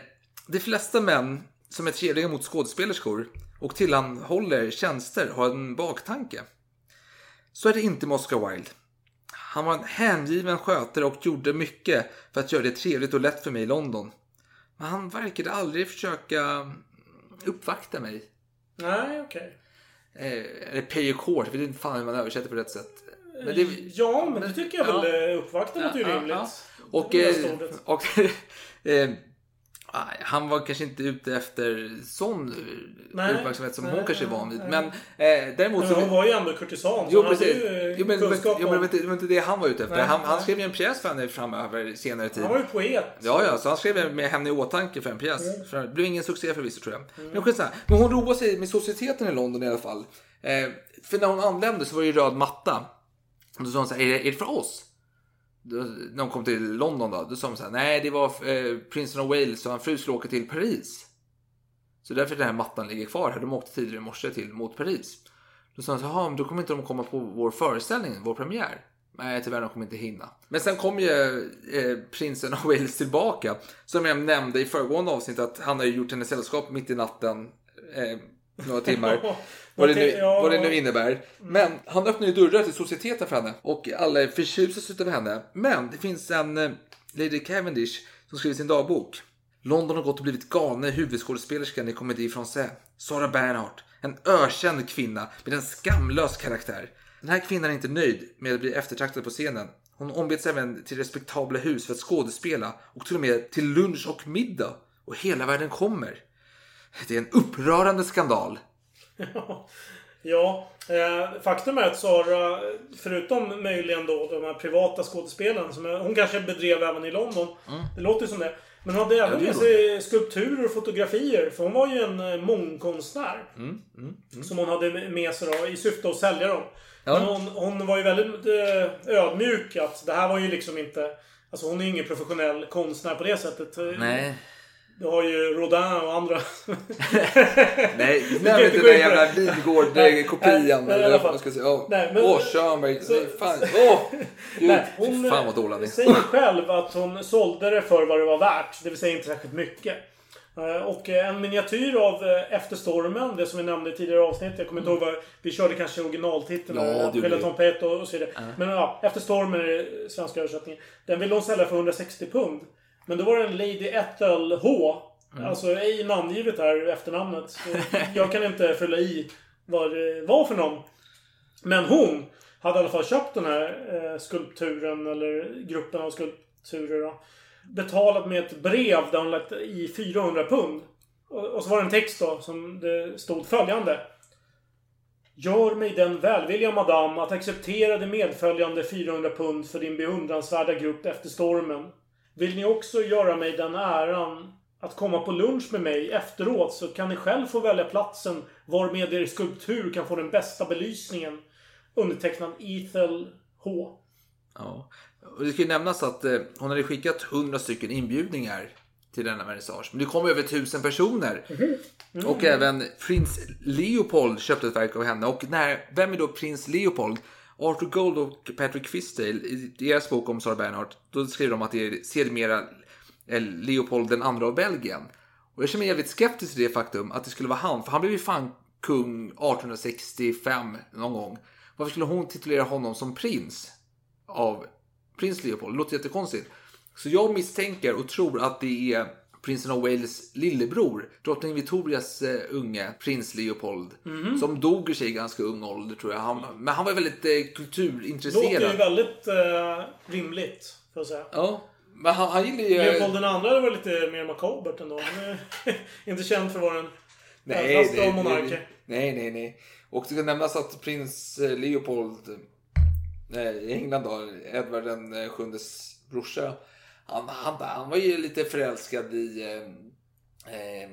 de flesta män som är trevliga mot skådespelerskor och tillhandahåller tjänster har en baktanke. Så är det inte med Oscar Wilde. Han var en hängiven skötare och gjorde mycket för att göra det trevligt och lätt för mig i London. Men han verkade aldrig försöka uppvakta mig. Nej, okej. Eh, eller pay your court, jag vet inte fan hur man översätter på rätt sätt. Men det, Ja, men det tycker jag väl. Ja. eh, Uppvakta låter ju rimligt. Och, eh, ordet. och eh, han var kanske inte ute efter sån Nej, uppmärksamhet som nej, hon kanske är van vid. nej. Men eh, däremot Men så... hon var ju ändå kurtisan. Jo precis. Jo, men, men, jo, men det var inte- det han var ute efter. Han, han skrev ju en pjäs för henne framöver senare tid. Han var ju poet. Ja, ja, så han skrev med henne i åtanke för en pjäs. Mm. Det blev ingen succé förvisso tror jag. Men skitsamma. Men hon roade sig med societeten i London i alla fall. Eh, för när hon anlände så var det ju röd matta. Och då sa hon så här, är det, är det för oss? När hon kom till London då, då sa hon så här, nej det var eh, prinsen av Wales och hans fru skulle åka till Paris. Så därför den här mattan ligger kvar här. De åkte tidigare i morse till mot Paris. Då sa hon så här, "Jaha, men då kommer inte de komma på vår föreställning, vår premiär. Nej, tyvärr, de kommer inte hinna. Men sen kom ju eh, prinsen av Wales tillbaka. Som jag nämnde i föregående avsnitt att han har ju gjort henne sällskap mitt i natten. Eh, några timmar. vad, det nu, vad det nu innebär. Men han öppnar ju dörrar till societeten för henne. Och alla är förtjusas av henne. Men det finns en eh, Lady Cavendish som skriver sin dagbok. London har gått och blivit galna i huvudskådespelerskan i Comedy Français. Sara Bernhardt. En ökänd kvinna med en skamlös karaktär. Den här kvinnan är inte nöjd med att bli eftertraktad på scenen. Hon ombeds även till respektabla hus för att skådespela och till och med till lunch och middag. Och hela världen kommer. Det är en upprörande skandal. Ja, eh, faktum är att Sara, förutom möjligen då de här privata skådespelarna, som hon kanske bedrev även i London. Det låter ju som det. Men hon hade även med sig skulpturer och fotografier. För hon var ju en eh, mångkonstnär. Som hon hade med sig då, i syfte att sälja dem. Ja. Men hon, hon var ju väldigt eh, ödmjuk att det här var ju liksom inte... Alltså hon är ju ingen professionell konstnär på det sättet. Nej. Du har ju Rodin och andra. Nej, nämn inte den jävla Eller vad man ska säga. Åh, Nej, men- Åh, Körnberg. Så- Fan. Åh! Gud. Nej, hon Fan vad dålig säger själv att hon sålde det för vad det var värt. Det vill säga inte särskilt mycket. Eh, Och eh, en miniatyr av eh, Efter stormen, det som vi nämnde i tidigare avsnitt. Jag kommer inte ihåg vad... Vi körde kanske originaltiteln. Ja, det gjorde Peloton Pet och, och så vidare. Men ja, Efter stormen är det svenska översättningen. Den ville hon sälja för 160 pund. Men då var det en Lady Ethel H. Mm. Alltså ej namngivet här, efternamnet. Så jag kan inte fylla i vad det var för någon. Men hon hade i alla fall köpt den här eh, skulpturen, eller gruppen av skulpturer. Då, betalat med ett brev där hon lagt i 400 pund. Och, och så var det en text då som det stod följande. Gör mig den välvilliga madam att acceptera det medföljande 400 pund för din beundransvärda grupp efter stormen. Vill ni också göra mig den äran att komma på lunch med mig efteråt så kan ni själv få välja platsen varmed er skulptur kan få den bästa belysningen. Undertecknad Ethel H. Ja. Och det ska ju nämnas att eh, hon hade skickat 100 stycken inbjudningar till denna vernissage. Men det kom över 1000 personer. Och även prins Leopold köpte ett verk av henne. Och när, vem är då prins Leopold? Arthur Gold och Patrick Fisdale i deras bok om Sara Bernhardt, då skriver de att det är sedermera Leopold den andra av Belgien. Och jag känner mig jävligt skeptisk till det faktum att det skulle vara han, för han blev ju fan kung 1865 någon gång. Varför skulle hon titulera honom som prins av prins Leopold? Det låter jättekonstigt. Så jag misstänker och tror att det är prinsen av Wales lillebror, drottning Victorias uh, unge prins Leopold, som dog i sig ganska ung ålder tror jag. Han, men han var väldigt uh, kulturintresserad. Låter ju väldigt eh, rimligt, får jag säga. Ja, men han, han gillar ju... Leopold den andra var lite mer makabert ändå. Han är inte känd för att vara en Nej, ädlaste nej, av monarker. nej, nej, nej. Och det ska nämnas att prins eh, Leopold eh, i England då, Edvard den eh, sjundes brorsa, han, han, han var ju lite förälskad i eh, eh,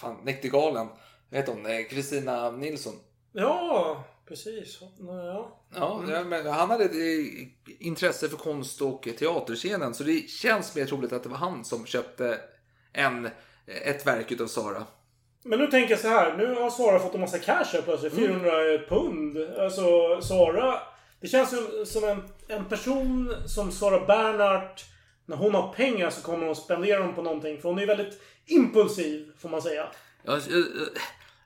fan, Näktergalen. Vad heter hon? Eh, Kristina Nilsson. Ja, precis. Ja. Ja, ja, men han hade ett eh, intresse för konst och teaterscenen så det känns mer troligt att det var han som köpte en, ett verk utav Sara. Men nu tänker jag så här. Nu har Sara fått en massa cash här plötsligt. Mm. 400 pund. Alltså, Sara... Det känns som, som en, en person som Sara Bernhardt. När hon har pengar så kommer hon spendera dem på någonting. För hon är väldigt impulsiv, får man säga. Ja, eh, eh,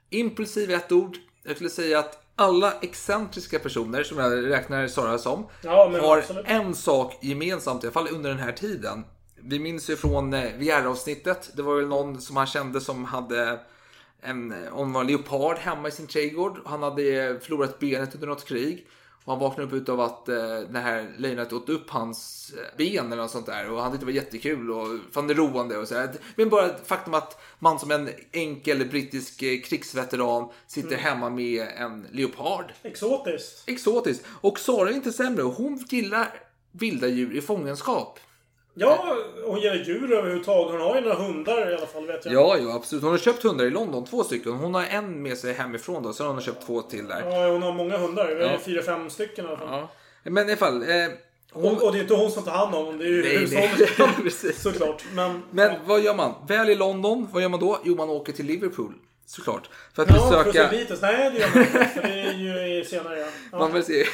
impulsiv är ett ord. Jag skulle säga att alla excentriska personer, som jag räknar Sara som, Ja, har absolut. en sak gemensamt, i alla fall under den här tiden. Vi minns ju från eh, VR-avsnittet, det var väl någon som han kände som hade en, om det var en leopard hemma i sin trädgård. Han hade förlorat benet under något krig. Och han vaknade upp utav att eh, det här lejonet åt upp hans eh, ben eller något sånt där. Och han tyckte det var jättekul och fann det roande och så här. Men bara faktum att man som en enkel brittisk eh, krigsveteran sitter Mm. hemma med en leopard. Exotiskt. Exotiskt. Och Sara är inte sämre. Hon gillar vilda djur i fångenskap. Ja, hon gillar djur överhuvudtaget. Hon har ju några hundar i alla fall vet jag. Ja, ja, absolut. Hon har köpt hundar i London, två stycken. Hon har en med sig hemifrån då, så har hon köpt två till där. Ja, hon har många hundar. Ja. fyra, fem stycken i alla fall. Ja. Men i alla fall. Eh, hon... Och, och det är inte hon som tar hand om dem. Det är ju hushållet. Såklart. Men, Men vad gör man? Väl i London, vad gör man då? Jo, man åker till Liverpool. Såklart. För att ja, för att se besöka... Beatles. Nej, det gör man inte. För det är ju senare ja. ja. Man vill se,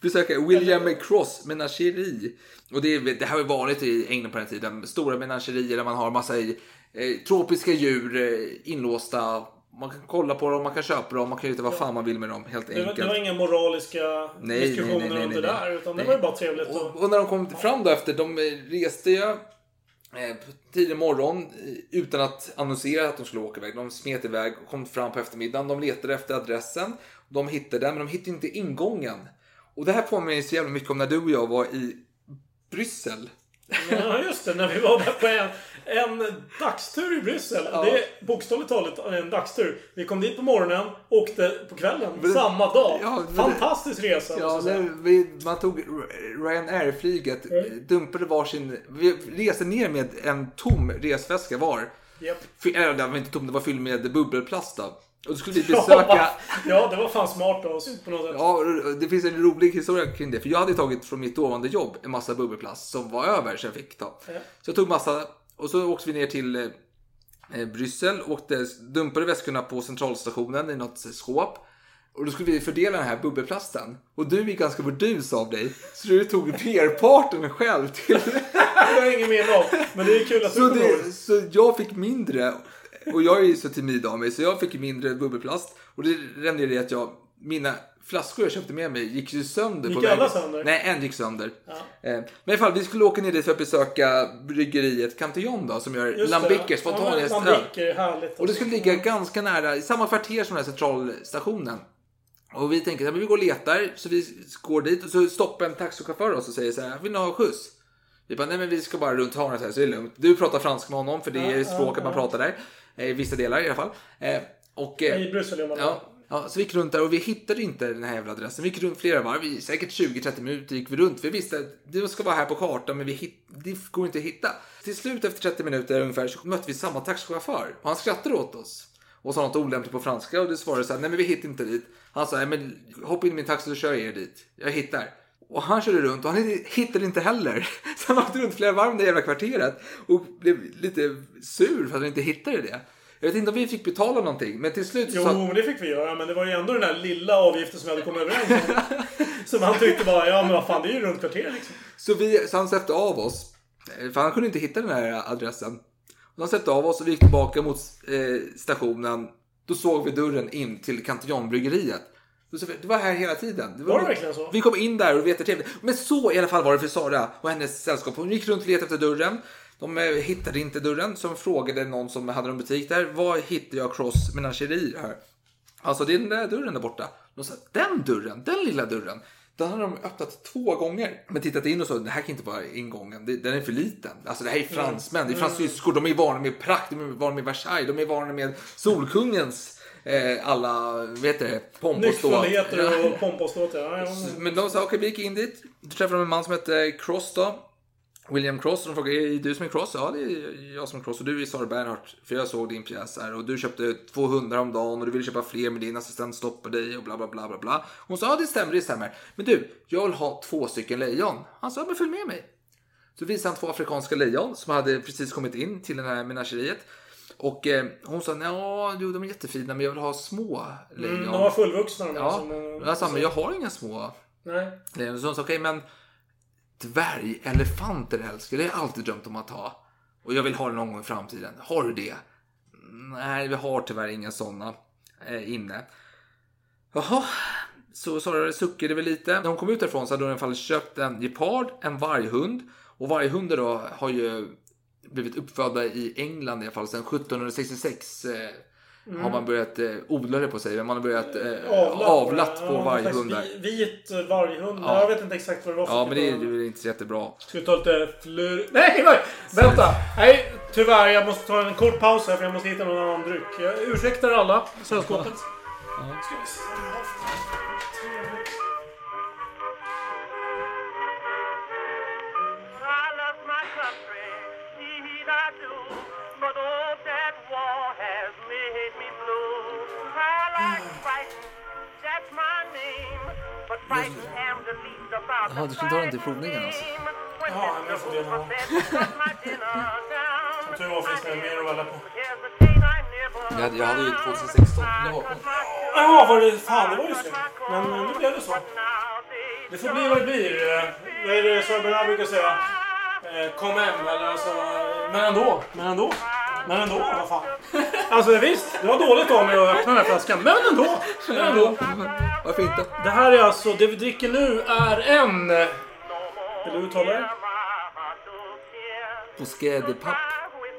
besöka William Cross menageri. Och det, det här var vanligt i England på den tiden. Stora menagerier där man har massa eh, tropiska djur eh, inlåsta. Man kan kolla på dem, man kan köpa dem, man kan göra vad fan man vill med dem helt Det var, enkelt. det var inga moraliska Nej, diskussioner nej, nej, runt det där. Utan det var ju bara trevligt. Och, Och, och när de kom fram då efter, de eh, reste ju eh, tidig morgon eh, utan att annonsera att de skulle åka iväg. De smet iväg och kom fram på eftermiddagen. De letade efter adressen. De hittade den, men de hittade inte ingången. Och det här påminner så jävla mycket om när du och jag var i Bryssel. ja, just det. När vi var på en, en dagstur i Bryssel. Ja. Det är bokstavligt talat en dagstur. Vi kom dit på morgonen, åkte på kvällen. Men det- samma dag. Ja, men det- Fantastisk resa. Ja, när vi, man tog Ryanair-flyget, dumpade varsin... Vi reste ner med en tom resväska var. Fy- Eller den var inte tom, det var fylld med bubbelplast då. Och då skulle vi Ja, besöka... ja, det var fan smart av oss på något sätt. Ja, det finns en rolig historia kring det. För jag hade tagit från mitt dåvarande jobb en massa bubbelplast som var över så jag fick ta. Ja. Så jag tog massa och så åkte vi ner till eh, Bryssel, åkte, dumpade väskorna på centralstationen i något skåp. Och då skulle vi fördela den här bubbelplasten. Och du är ganska burdus av dig. Så du tog merparten själv till... Det har jag ingen minne av. Men det är kul att du Så, ihåg. det, så jag fick mindre. Och jag är ju så timid av mig så jag fick mindre bubbelplast. Och det rände i att jag, mina flaskor jag köpte med mig gick ju sönder. Gick på alla vägen. sönder? Nej, en gick sönder. Ja. Eh, Men i alla fall, vi skulle åka ner dit för att besöka bryggeriet Cantillon då, som gör Ja. Lambicker är härligt. Och det skulle ligga ganska nära, i samma kvarter som den här centralstationen. Och vi tänker att vi går och letar, så vi går dit och så stoppar en taxichaufför oss och säger så här, vill ni ha skjuts? Vi bara, nej men vi ska bara runt hörnet här så det är lugnt. Du pratar franska med honom för det är Ja, språket ja, man ja. pratar där. Eh, I vissa delar i alla fall. Eh, Och, eh, I Bryssel gör man ja, ja, så vi gick runt där och vi hittade inte den här jävla adressen. Vi gick runt flera varv, vi, säkert 20-30 minuter gick vi runt. Vi visste att det ska vara här på kartan men vi hit, det går inte att hitta. Till slut efter 30 minuter ungefär så mötte vi samma taxichaufför och han skrattade åt oss. Och sa något olämpligt på franska och det svarade så här, nej men vi hittar inte dit. Han sa, nej men hoppa in i min taxi så kör jag er dit. Jag hittar. Och han körde runt och han hittade inte heller. Så han åkte runt flera varv det jävla kvarteret och blev lite sur för att han inte hittade det. Jag vet inte om vi fick betala någonting, men till slut så Jo, men det fick vi göra. Men det var ju ändå den där lilla avgiften som vi hade kommit överens om. som han tyckte bara, ja men vad fan, det är ju runt kvarter liksom. Så, vi, så han släppte av oss. eh, För han kunde inte hitta den här adressen. Och han släppte av oss och vi gick tillbaka mot eh, stationen. Då såg vi dörren in till Cantillonbryggeriet. Det var här hela tiden. Var det verkligen så? Vi kom in där och det var jättetrevligt. Men så i alla fall var det för Sara och hennes sällskap. Hon gick runt och letade efter dörren. De eh, hittade inte dörren. Så de frågade någon som hade en butik där. Var hittar jag Cross Menageri här? Alltså det är den där dörren där borta. De sa, den dörren, den lilla dörren. Den har de öppnat två gånger. Men tittat in och så, det här kan inte vara ingången. Det- Den är för liten. Alltså det här är fransmän, det är fransyskor. De är vana med prakt, de är vana med Versailles, de är vana med Solkungens eh, alla, vet du, pomp och ståt. Nyckfullheter och ståt. Ja, ja. Men de sa, okej vi gick in dit. Då träffade de en man som hette Cross då. William Cross. De frågade, är du som är Cross? Ja, det är jag som är Cross. Och du är Sara Bernhardt. För jag såg din pjäs här. Och du köpte två hundar om dagen. Och du ville köpa fler men din assistent stoppade dig. Och bla bla bla bla bla. Hon sa, ja det stämmer, det stämmer. Men du, jag vill ha två stycken lejon. Han sa, ja, men följ med mig. Så visade han två afrikanska lejon som hade precis kommit in till det här menageriet. Och eh, hon sa, ja, jo, de är jättefina men jag vill ha små lejon. Mm, de var fullvuxna de Ja, alltså, men- jag sa, men jag har inga små Nej. lejon. Så hon sa, okej men dvärgelefanter älskar, det har jag alltid drömt om att ha. Och jag vill ha det någon gång i framtiden. Har du det? Nej, vi har tyvärr inga sådana eh, inne. Jaha, så Sara suckade väl lite. När hon kom ut därifrån så hade hon i alla fall köpt en gepard, en varghund. Och varghunder då har ju blivit uppfödda i England i alla fall sedan 1766. Eh, Har man börjat eh, odla det på sig. Man har börjat eh, avlat på Ja, Vit varghund. Ja. Jag vet inte exakt vad det var för Ja, men det är typ av- ju inte så jättebra. Ska vi ta lite flur... Nej, nej! Vänta! Nej, tyvärr. Jag måste ta en kort paus här för jag måste hitta någon annan dryck. Jag ursäktar alla. Sällskapet. Ska vi se vad vi har för Jaha, du skulle ta den till provningen alltså? Ja, jag får det nog. Som tur var finns det mer att välja på. Jag jag hade ju 2016. Det var Ja, var det... Fan, det var ju synd. Men nu blev det så. Det får bli vad det blir. Vad är det Sören Bernard brukar säga? Eh, Kom hem, eller alltså... Men ändå, men ändå. Men ändå, vad fan. Alltså visst, det var dåligt av mig att öppna den här flaskan. Men ändå! Men ändå. Varför inte? Det här är alltså, det vi dricker nu är en... Vill du uttala det? Bosquet de Papp.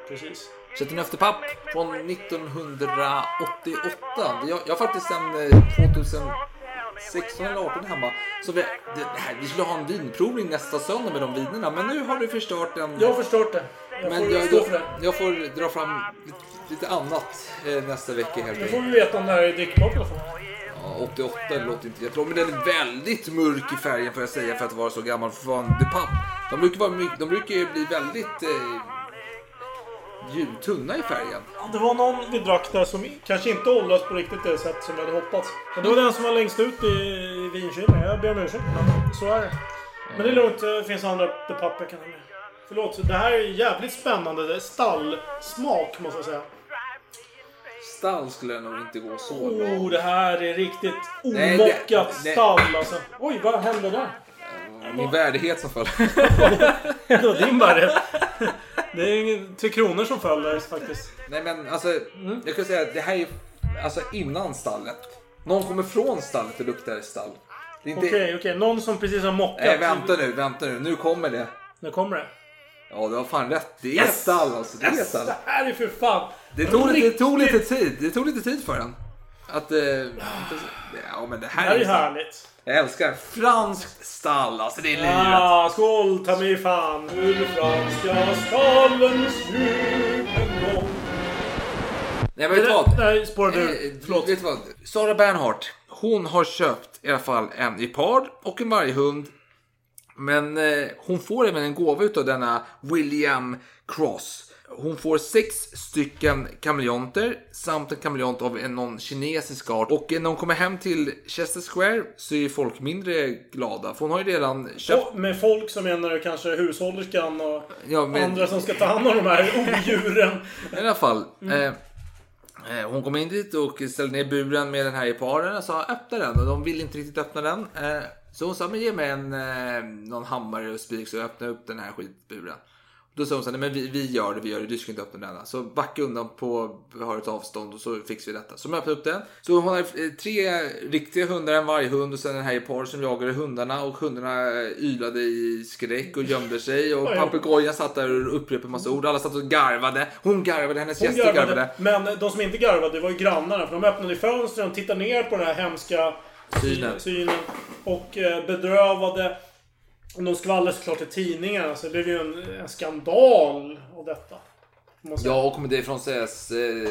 Precis. Chateauneuf-de-Papp från 1988. Jag, jag har faktiskt en eh, 2016 eller 18 hemma. Så vi, det, här, vi skulle ha en vinprovning nästa söndag med de vinerna. Men nu har du förstört den. Jag har förstört det. Jag men får jag, stå för det. jag, får dra fram lite, lite annat eh, nästa vecka helt Nu får enkelt. vi veta om det här är drickbart i alla fall. 88 det låter inte jättebra. Men den är väldigt mörk i färgen får jag säga för att vara så gammal från The Pump. De brukar, vara, de brukar ju bli väldigt eh, tunna i färgen. Det var någon vi drack där som kanske inte åldras på riktigt det sätt som jag hade hoppats. Men det var den som var längst ut i, i vinkylen. Jag ber om ursäkt. Så är det. Men det är lugnt. Det finns andra The Pup jag kan ha med. Förlåt. Det här är jävligt spännande. Det är stallsmak måste jag säga. Stall skulle jag nog inte gå så bra. Oh, det här är riktigt Nej, det- omockat det- stall alltså. Oj, vad hände där? Min värdighet som föll. Det var din värdighet. Det är ingen Tre Kronor som föll där faktiskt. Nej men alltså, jag kan säga att det här är alltså innan stallet. Någon kommer från stallet och luktar stall. Det är inte... Okej, okej. Någon som precis har mockat. Nej vänta nu, vänta nu. Nu kommer det. Nu kommer det. Ja, du har fan rätt. Det är stall alltså. Det är stall. Det här är för fan... Det tog, lite, det tog lite tid. Det tog lite tid för den. Att... Eh, ja men det Det här, här är är härligt. Jag älskar franskt stall. Alltså det är livet. Ah, skål ta mig fan ur franska stallens djup en gång. Nej men vet du vad? Nej, spårar du. Eh, Förlåt. Vet du vad? Sara Bernhardt, hon har köpt i alla fall en gepard och en varghund. Men eh, hon får även en gåva utav denna William Cross. Hon får sex stycken kameleonter samt en kameleont av en någon kinesisk art. Och när hon kommer hem till Chester Square så är folk mindre glada. För hon har ju redan köpt... Och med folk så menar du kanske hushållerskan och Ja, men- andra som ska ta hand om de här odjuren. I alla fall. Eh, eh, hon kom in dit och ställde ner buren med den här geparen och sa öppna den. Och de ville inte riktigt öppna den. Eh, så hon sa men ge mig en, eh, någon hammare och spik så jag öppnar upp den här skitburen. Då sa hon så här, men vi, vi gör det, vi gör det, du ska inte öppna denna. Så backa undan på behörigt avstånd och så fixar vi detta. Så de öppnade upp den. Så hon har eh, tre riktiga hundar, en varghund och sen den här gepard som jagade hundarna. Och hundarna eh, ylade i skräck och gömde sig. Och Oj. papegojan satt där och upprepade massa ord. Alla satt och garvade. Hon garvade, hennes Hon gäster garvade. garvade. Men de som inte garvade det var ju grannarna. För de öppnade fönstren och tittade ner på den här hemska Synen. synen. Och eh, bedrövade. Och de skvallrade såklart i tidningarna. Så det blev ju en, en skandal av detta. Ja, och kommer det från sägas eh,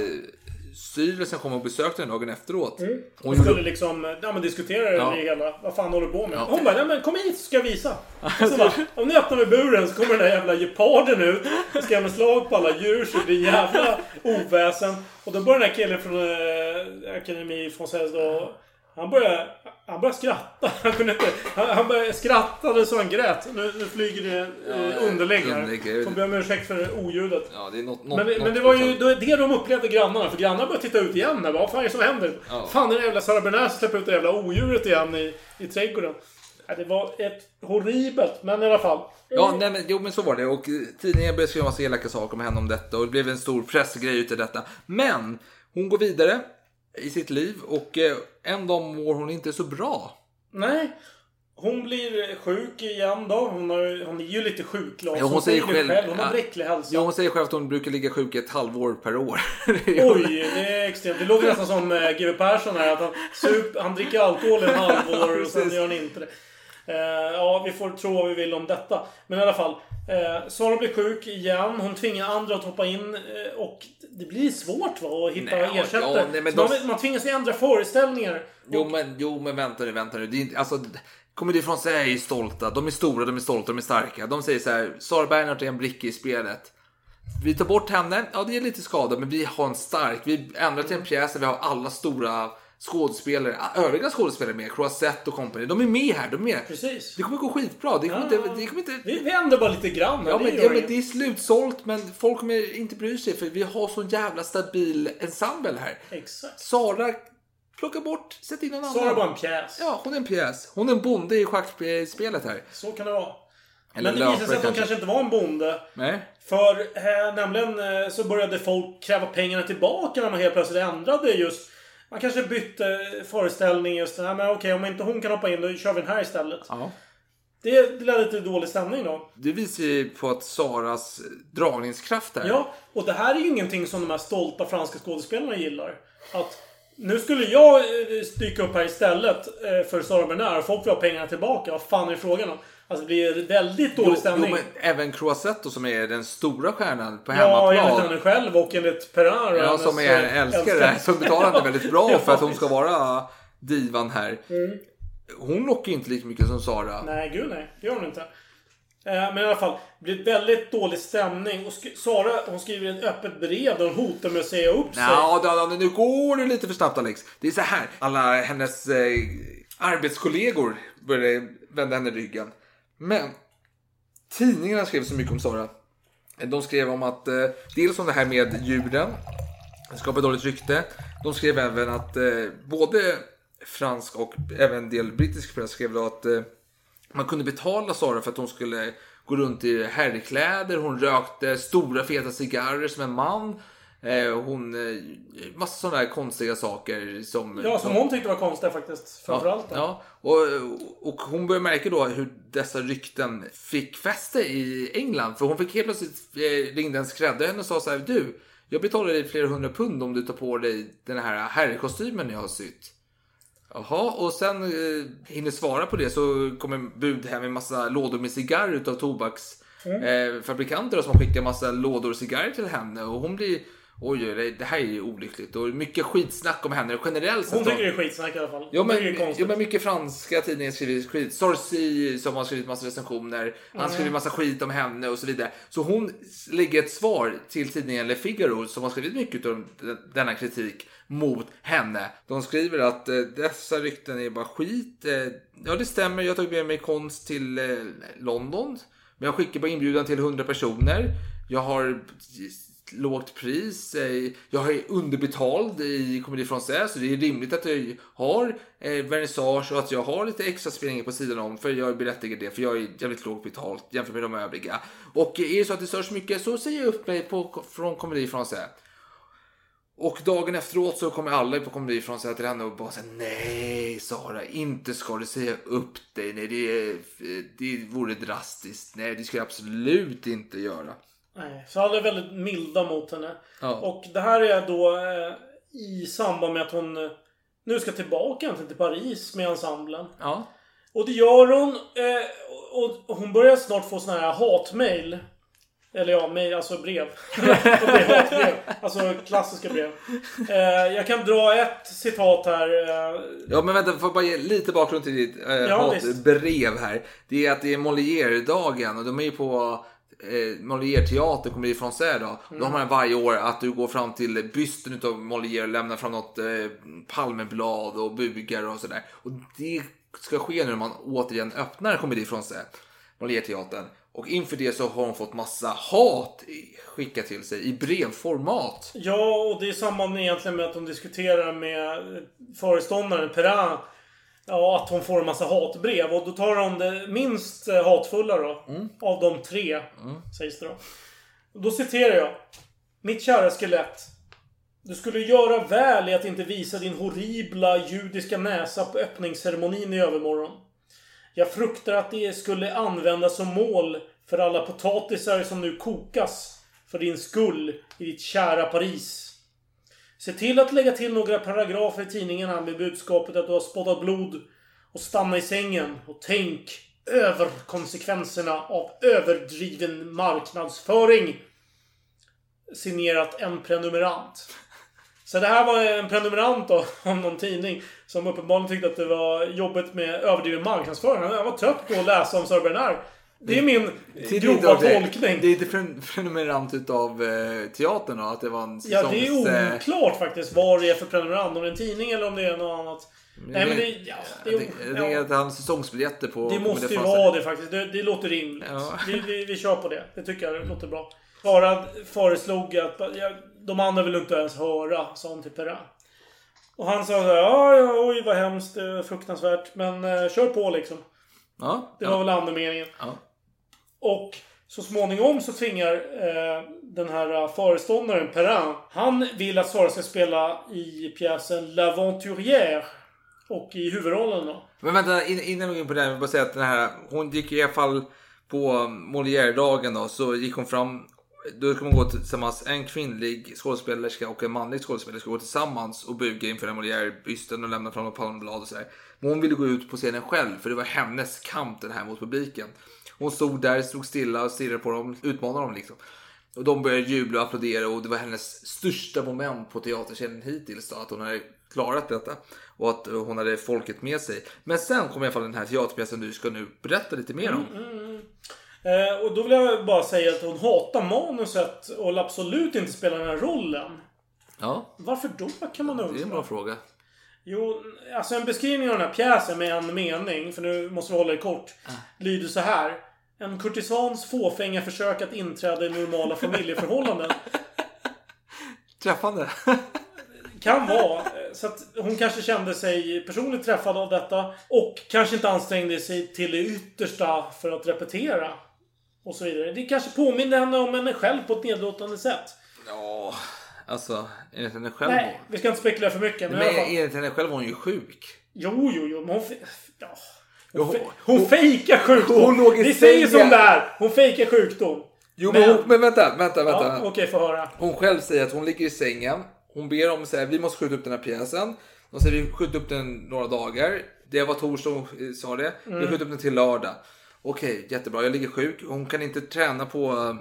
styrelsen kom och besökte den dagen efteråt. Mm. Hon Hon gjorde skulle liksom ja, men diskutera det Ja. hela... Vad fan håller du på med? Ja. Hon bara, nej men kom hit så ska jag visa. Och så bara, om ni öppnar med buren så kommer den där jävla geparden ut. Ska jag med slag på alla djur så det blir jävla oväsen. Och då börjar den här killen från eh, Akademi Française då... Han började, han började skratta. Han kunde inte... Han, han började skrattade så han grät. Nu, nu flyger det eh, underlägg här. Får be om ursäkt för oljudet. Ja, det är något, något, Men, något men det var ju liksom. det det de upplevde grannarna. För grannarna började titta ut igen. Vad fan är det som händer? Ja. Fan, den jävla Sara Berners släpper ut det jävla odjuret igen i, i trädgården. Ja, det var ett horribelt, men i alla fall. Ja, nej, men, jo men så var det. Och eh, tidningen började skriva massa elaka saker om henne om detta. Och det blev en stor pressgrej utav detta. Men hon går vidare. I sitt liv och eh, en dag mår hon inte så bra. Nej. Hon blir sjuk igen då. Hon, har, hon är ju lite sjuk Lars. Ja, hon säger det själv- Hon har bräcklig hälsa. Ja, hon säger själv att hon brukar ligga sjuk ett halvår per år. Hon. Oj, det är extremt. Det låter nästan som uh, GW Persson här. Att han, sup, han dricker alkohol i en halvår och sen gör han inte det. Eh, ja, vi får tro vad vi vill om detta. Men i alla fall. Uh, Sara blir sjuk igen. Hon tvingar andra att hoppa in. eh, och det blir svårt va, att hitta Nej, ja, ersättare. nej, men Så man, de- man tvingas ju ändra föreställningar. Jo men, jo men vänta nu, vänta nu. Det är inte, alltså, Comedy France är stolta. De är stora, de är stolta, de är starka. De säger så här, Sara Bernhardt är en bricka i spelet. Vi tar bort henne, ja det är lite skada, men vi har en stark. Vi ändrar till en pjäs där vi har alla stora skådespelare, övriga skådespelare med, Croisette och company. De är med här, de är med. Precis. Det kommer gå skitbra. Det kommer inte... Det kommer inte Vi, ändrar bara lite grann. här, Ja, det men, ja, men det är slutsålt, men folk kommer inte bry sig för vi har sån jävla stabil ensemble här. Exakt. Sara, plocka bort, sätt in en annan. Sara bara en pjäs. Ja, hon är en pjäs. Hon är en bonde i schackspelet här. Så kan det vara. Eller Men det visade sig att de kanske inte var en bonde. Nej. För eh, nämligen eh, så började folk kräva pengarna tillbaka när man helt plötsligt ändrade just... Man kanske bytte föreställning just här. Men okej, om inte hon kan hoppa in då kör vi den här istället. Ja. Det, det ledde till dålig stämning då. Det visar ju på att Saras dragningskraft här. Ja, och det här är ju ingenting som de här stolta franska skådespelarna gillar. Att nu skulle jag eh, dyka upp här istället eh, för Sara Bernard folk vill ha pengarna tillbaka. Vad fan är frågan om? Alltså det blir väldigt dålig Jo, jo, stämning. men även Croisette som är den stora stjärnan på ja, enligt hemmaplan. henne själv och enligt och Ja, som är eh, älskare. Som betalar henne väldigt bra Ja, för att hon ska vara divan här. Mm. Hon lockar inte lika mycket som Sara. Nej, gud nej. Det gör hon inte. Eh, men i alla fall, det blir väldigt dålig stämning. Och Sara, hon skriver ett öppet brev där hon hotar med att säga upp sig. Ja, nu går du lite för snabbt Alex. Det är så här. Alla hennes eh, arbetskollegor började vända henne ryggen. Men tidningarna skrev så mycket om Sara. De skrev om att, eh, dels om det här med djuren. Det skapar dåligt rykte. De skrev även att eh, både fransk och även en del brittisk press skrev då att eh, man kunde betala Sara för att hon skulle gå runt i herrkläder. Hon rökte stora feta cigarrer som en man. Eh, hon... Eh, massa sådana här konstiga saker som... Ja, som hon tyckte var konstiga faktiskt. Framförallt. då. Ja, och, och hon började märka då hur dessa rykten fick fäste i England. För hon fick helt plötsligt eh, ringde en skräddare henne och sa så här. Du, jag betalar dig flera hundra pund om du tar på dig den här herrkostymen jag har sytt. Jaha, och sen eh, hinner svara på det så kommer bud hem med massa lådor med cigarr utav tobaksfabrikanter eh, fabrikanter som skickar massa lådor cigarrer till henne. Och hon blir... Oj, oj, det- här är ju olyckligt. Och mycket skitsnack om henne generellt. Hon tycker det är skitsnack i alla fall. Hon men, det är ja men mycket franska tidningar skriver skit. Sorsi som har skrivit massa recensioner. Han skriver massa skit om henne och så vidare. Så hon lägger ett svar till tidningen Le Figaro som har skrivit mycket av denna kritik mot henne. De skriver att eh, dessa rykten är bara skit. Eh, ja det stämmer, jag har tagit med mig konst till eh, London. Men jag skickar bara inbjudan till 100 personer. Jag har lågt pris. Jag är underbetald i Comédie Française så det är rimligt att jag har vernissage och att jag har lite extra spelningar på sidan om för jag är berättigad det för jag är jävligt lågt betalt jämfört med de övriga. Och är det så att det störs mycket så säger jag upp mig på, från Comédie Française. Och dagen efteråt så kommer alla på Comedy Française till henne och bara säger nej Sara, inte ska du säga upp dig. Nej, det, det vore drastiskt. Nej, det ska jag absolut inte göra. Nej, så alla är väldigt milda mot henne. Ja. Och det här är då eh, i samband med att hon eh, nu ska tillbaka egentligen till Paris med ensemblen. Ja. Och det gör hon. Eh, och, hon börjar snart få såna här hatmail. Eller ja, mail, alltså brev. Alltså klassiska brev. Eh, jag kan dra ett citat här. Eh, Ja men vänta, får jag bara ge lite bakgrund till ditt eh, Ja, hatbrev här. Det är att det är Molière-dagen och de är ju på eh, Molière teater, kommer ifrån sig då. Mm. Då har man varje år att du går fram till bysten utav Molière och lämnar fram något eh, palmeblad och bugar och sådär. Och det ska ske nu när man återigen öppnar Komedi från sig, Molière-teatern. Och inför det så har hon fått massa hat skickat till sig i brevformat. Ja, och det är samma egentligen med att de diskuterar med föreståndaren Perrin. Ja, att hon får en massa hatbrev. Och då tar de det minst hatfulla då. Av de tre, sägs det då. Och då citerar jag. Mitt kära skelett. Du skulle göra väl i att inte visa din horribla judiska näsa på öppningsceremonin i övermorgon. Jag fruktar att det skulle användas som mål för alla potatisar som nu kokas för din skull i ditt kära Paris. Se till att lägga till några paragrafer i tidningen här med budskapet att du har spottat blod och stanna i sängen och tänk över konsekvenserna av överdriven marknadsföring. Signerat en prenumerant. Så det här var en prenumerant då, om någon tidning som uppenbarligen tyckte att det var jobbigt med överdriven marknadsföring. Han var trött på att läsa om Sir Bernard. Det är min Det grova lite det. tolkning. Det är pren- prenumerant utav eh, teatern då? Att det var en Ja, säsongs... det är eh, oklart faktiskt vad det är för prenumerant. Om det är en tidning eller om det är något annat. Nej, men det... Ja, det, är, jag tänker ja, att han säsongsbiljetter på... det måste ju vara det faktiskt. Det, det låter rimligt. Ja. Vi, vi, vi kör på det. Det tycker jag låter bra. Harald föreslog att ja, de andra vill inte ens höra, sa han till Perrin. Och han sa så här, ja, ja, oj vad hemskt, är fruktansvärt. Men eh, kör på liksom. Ja, Det ja. var väl andemeningen. Ja. Och så småningom så tvingar eh, den här eh, föreståndaren Perrin. Han vill att Sara ska spela i pjäsen L'Aventurière. Och i huvudrollen då. Men vänta, in- innan vi går in på det här, jag vill bara säga att den här, hon gick i alla fall på Molière-dagen då, så gick hon fram, då kan man gå tillsammans, en kvinnlig skådespelerska och en manlig skådespelerska gå tillsammans och buga inför den Molière-bysten och lämna fram ett palmblad och sådär. Men hon ville gå ut på scenen själv, för det var hennes kamp den här mot publiken. Hon stod där, stod stilla och stirrade på dem, utmanade dem liksom. Och de började jubla och applådera och det var hennes största moment på teaterscenen hittills då, att hon hade klarat detta. Och att hon hade folket med sig. Men sen kom i alla fall den här teaterpjäsen du ska nu berätta lite mer om. Mm, mm, Eh, och då vill jag bara säga att hon hatar manuset och vill absolut inte spela den här rollen. Ja, Varför då kan man det är en undra? bra fråga. Jo, alltså en beskrivning av den här pjäsen med en mening, för nu måste vi hålla det kort, lyder så här. En kurtisans fåfänga försök att inträda i normala familjeförhållanden. Träffande. Kan vara. Så att hon kanske kände sig personligt träffad av detta. Och kanske inte ansträngde sig till det yttersta för att repetera. Och så vidare. Det kanske påminner henne om henne själv på ett nedlåtande sätt. Ja, alltså enligt henne själv. Nej, vi ska inte spekulera för mycket. Men, Men enligt henne själv var hon ju sjuk. Jo, jo, jo. Men hon... Ja. Hon, hon- hon fejkar sjukdom. hon låg i Vi säger som det är. Hon fejkar sjukdom. Jo, men, hon, men vänta, vänta, vänta. Ja, Okej, få höra. Hon själv säger att hon ligger i sängen. Hon ber om att vi måste skjuta upp den här pjäsen. De säger vi skjuter upp den några dagar. Det var torsdag hon sa det. Vi skjuter upp den till lördag. Okej, jättebra. Jag ligger sjuk. Hon kan inte träna på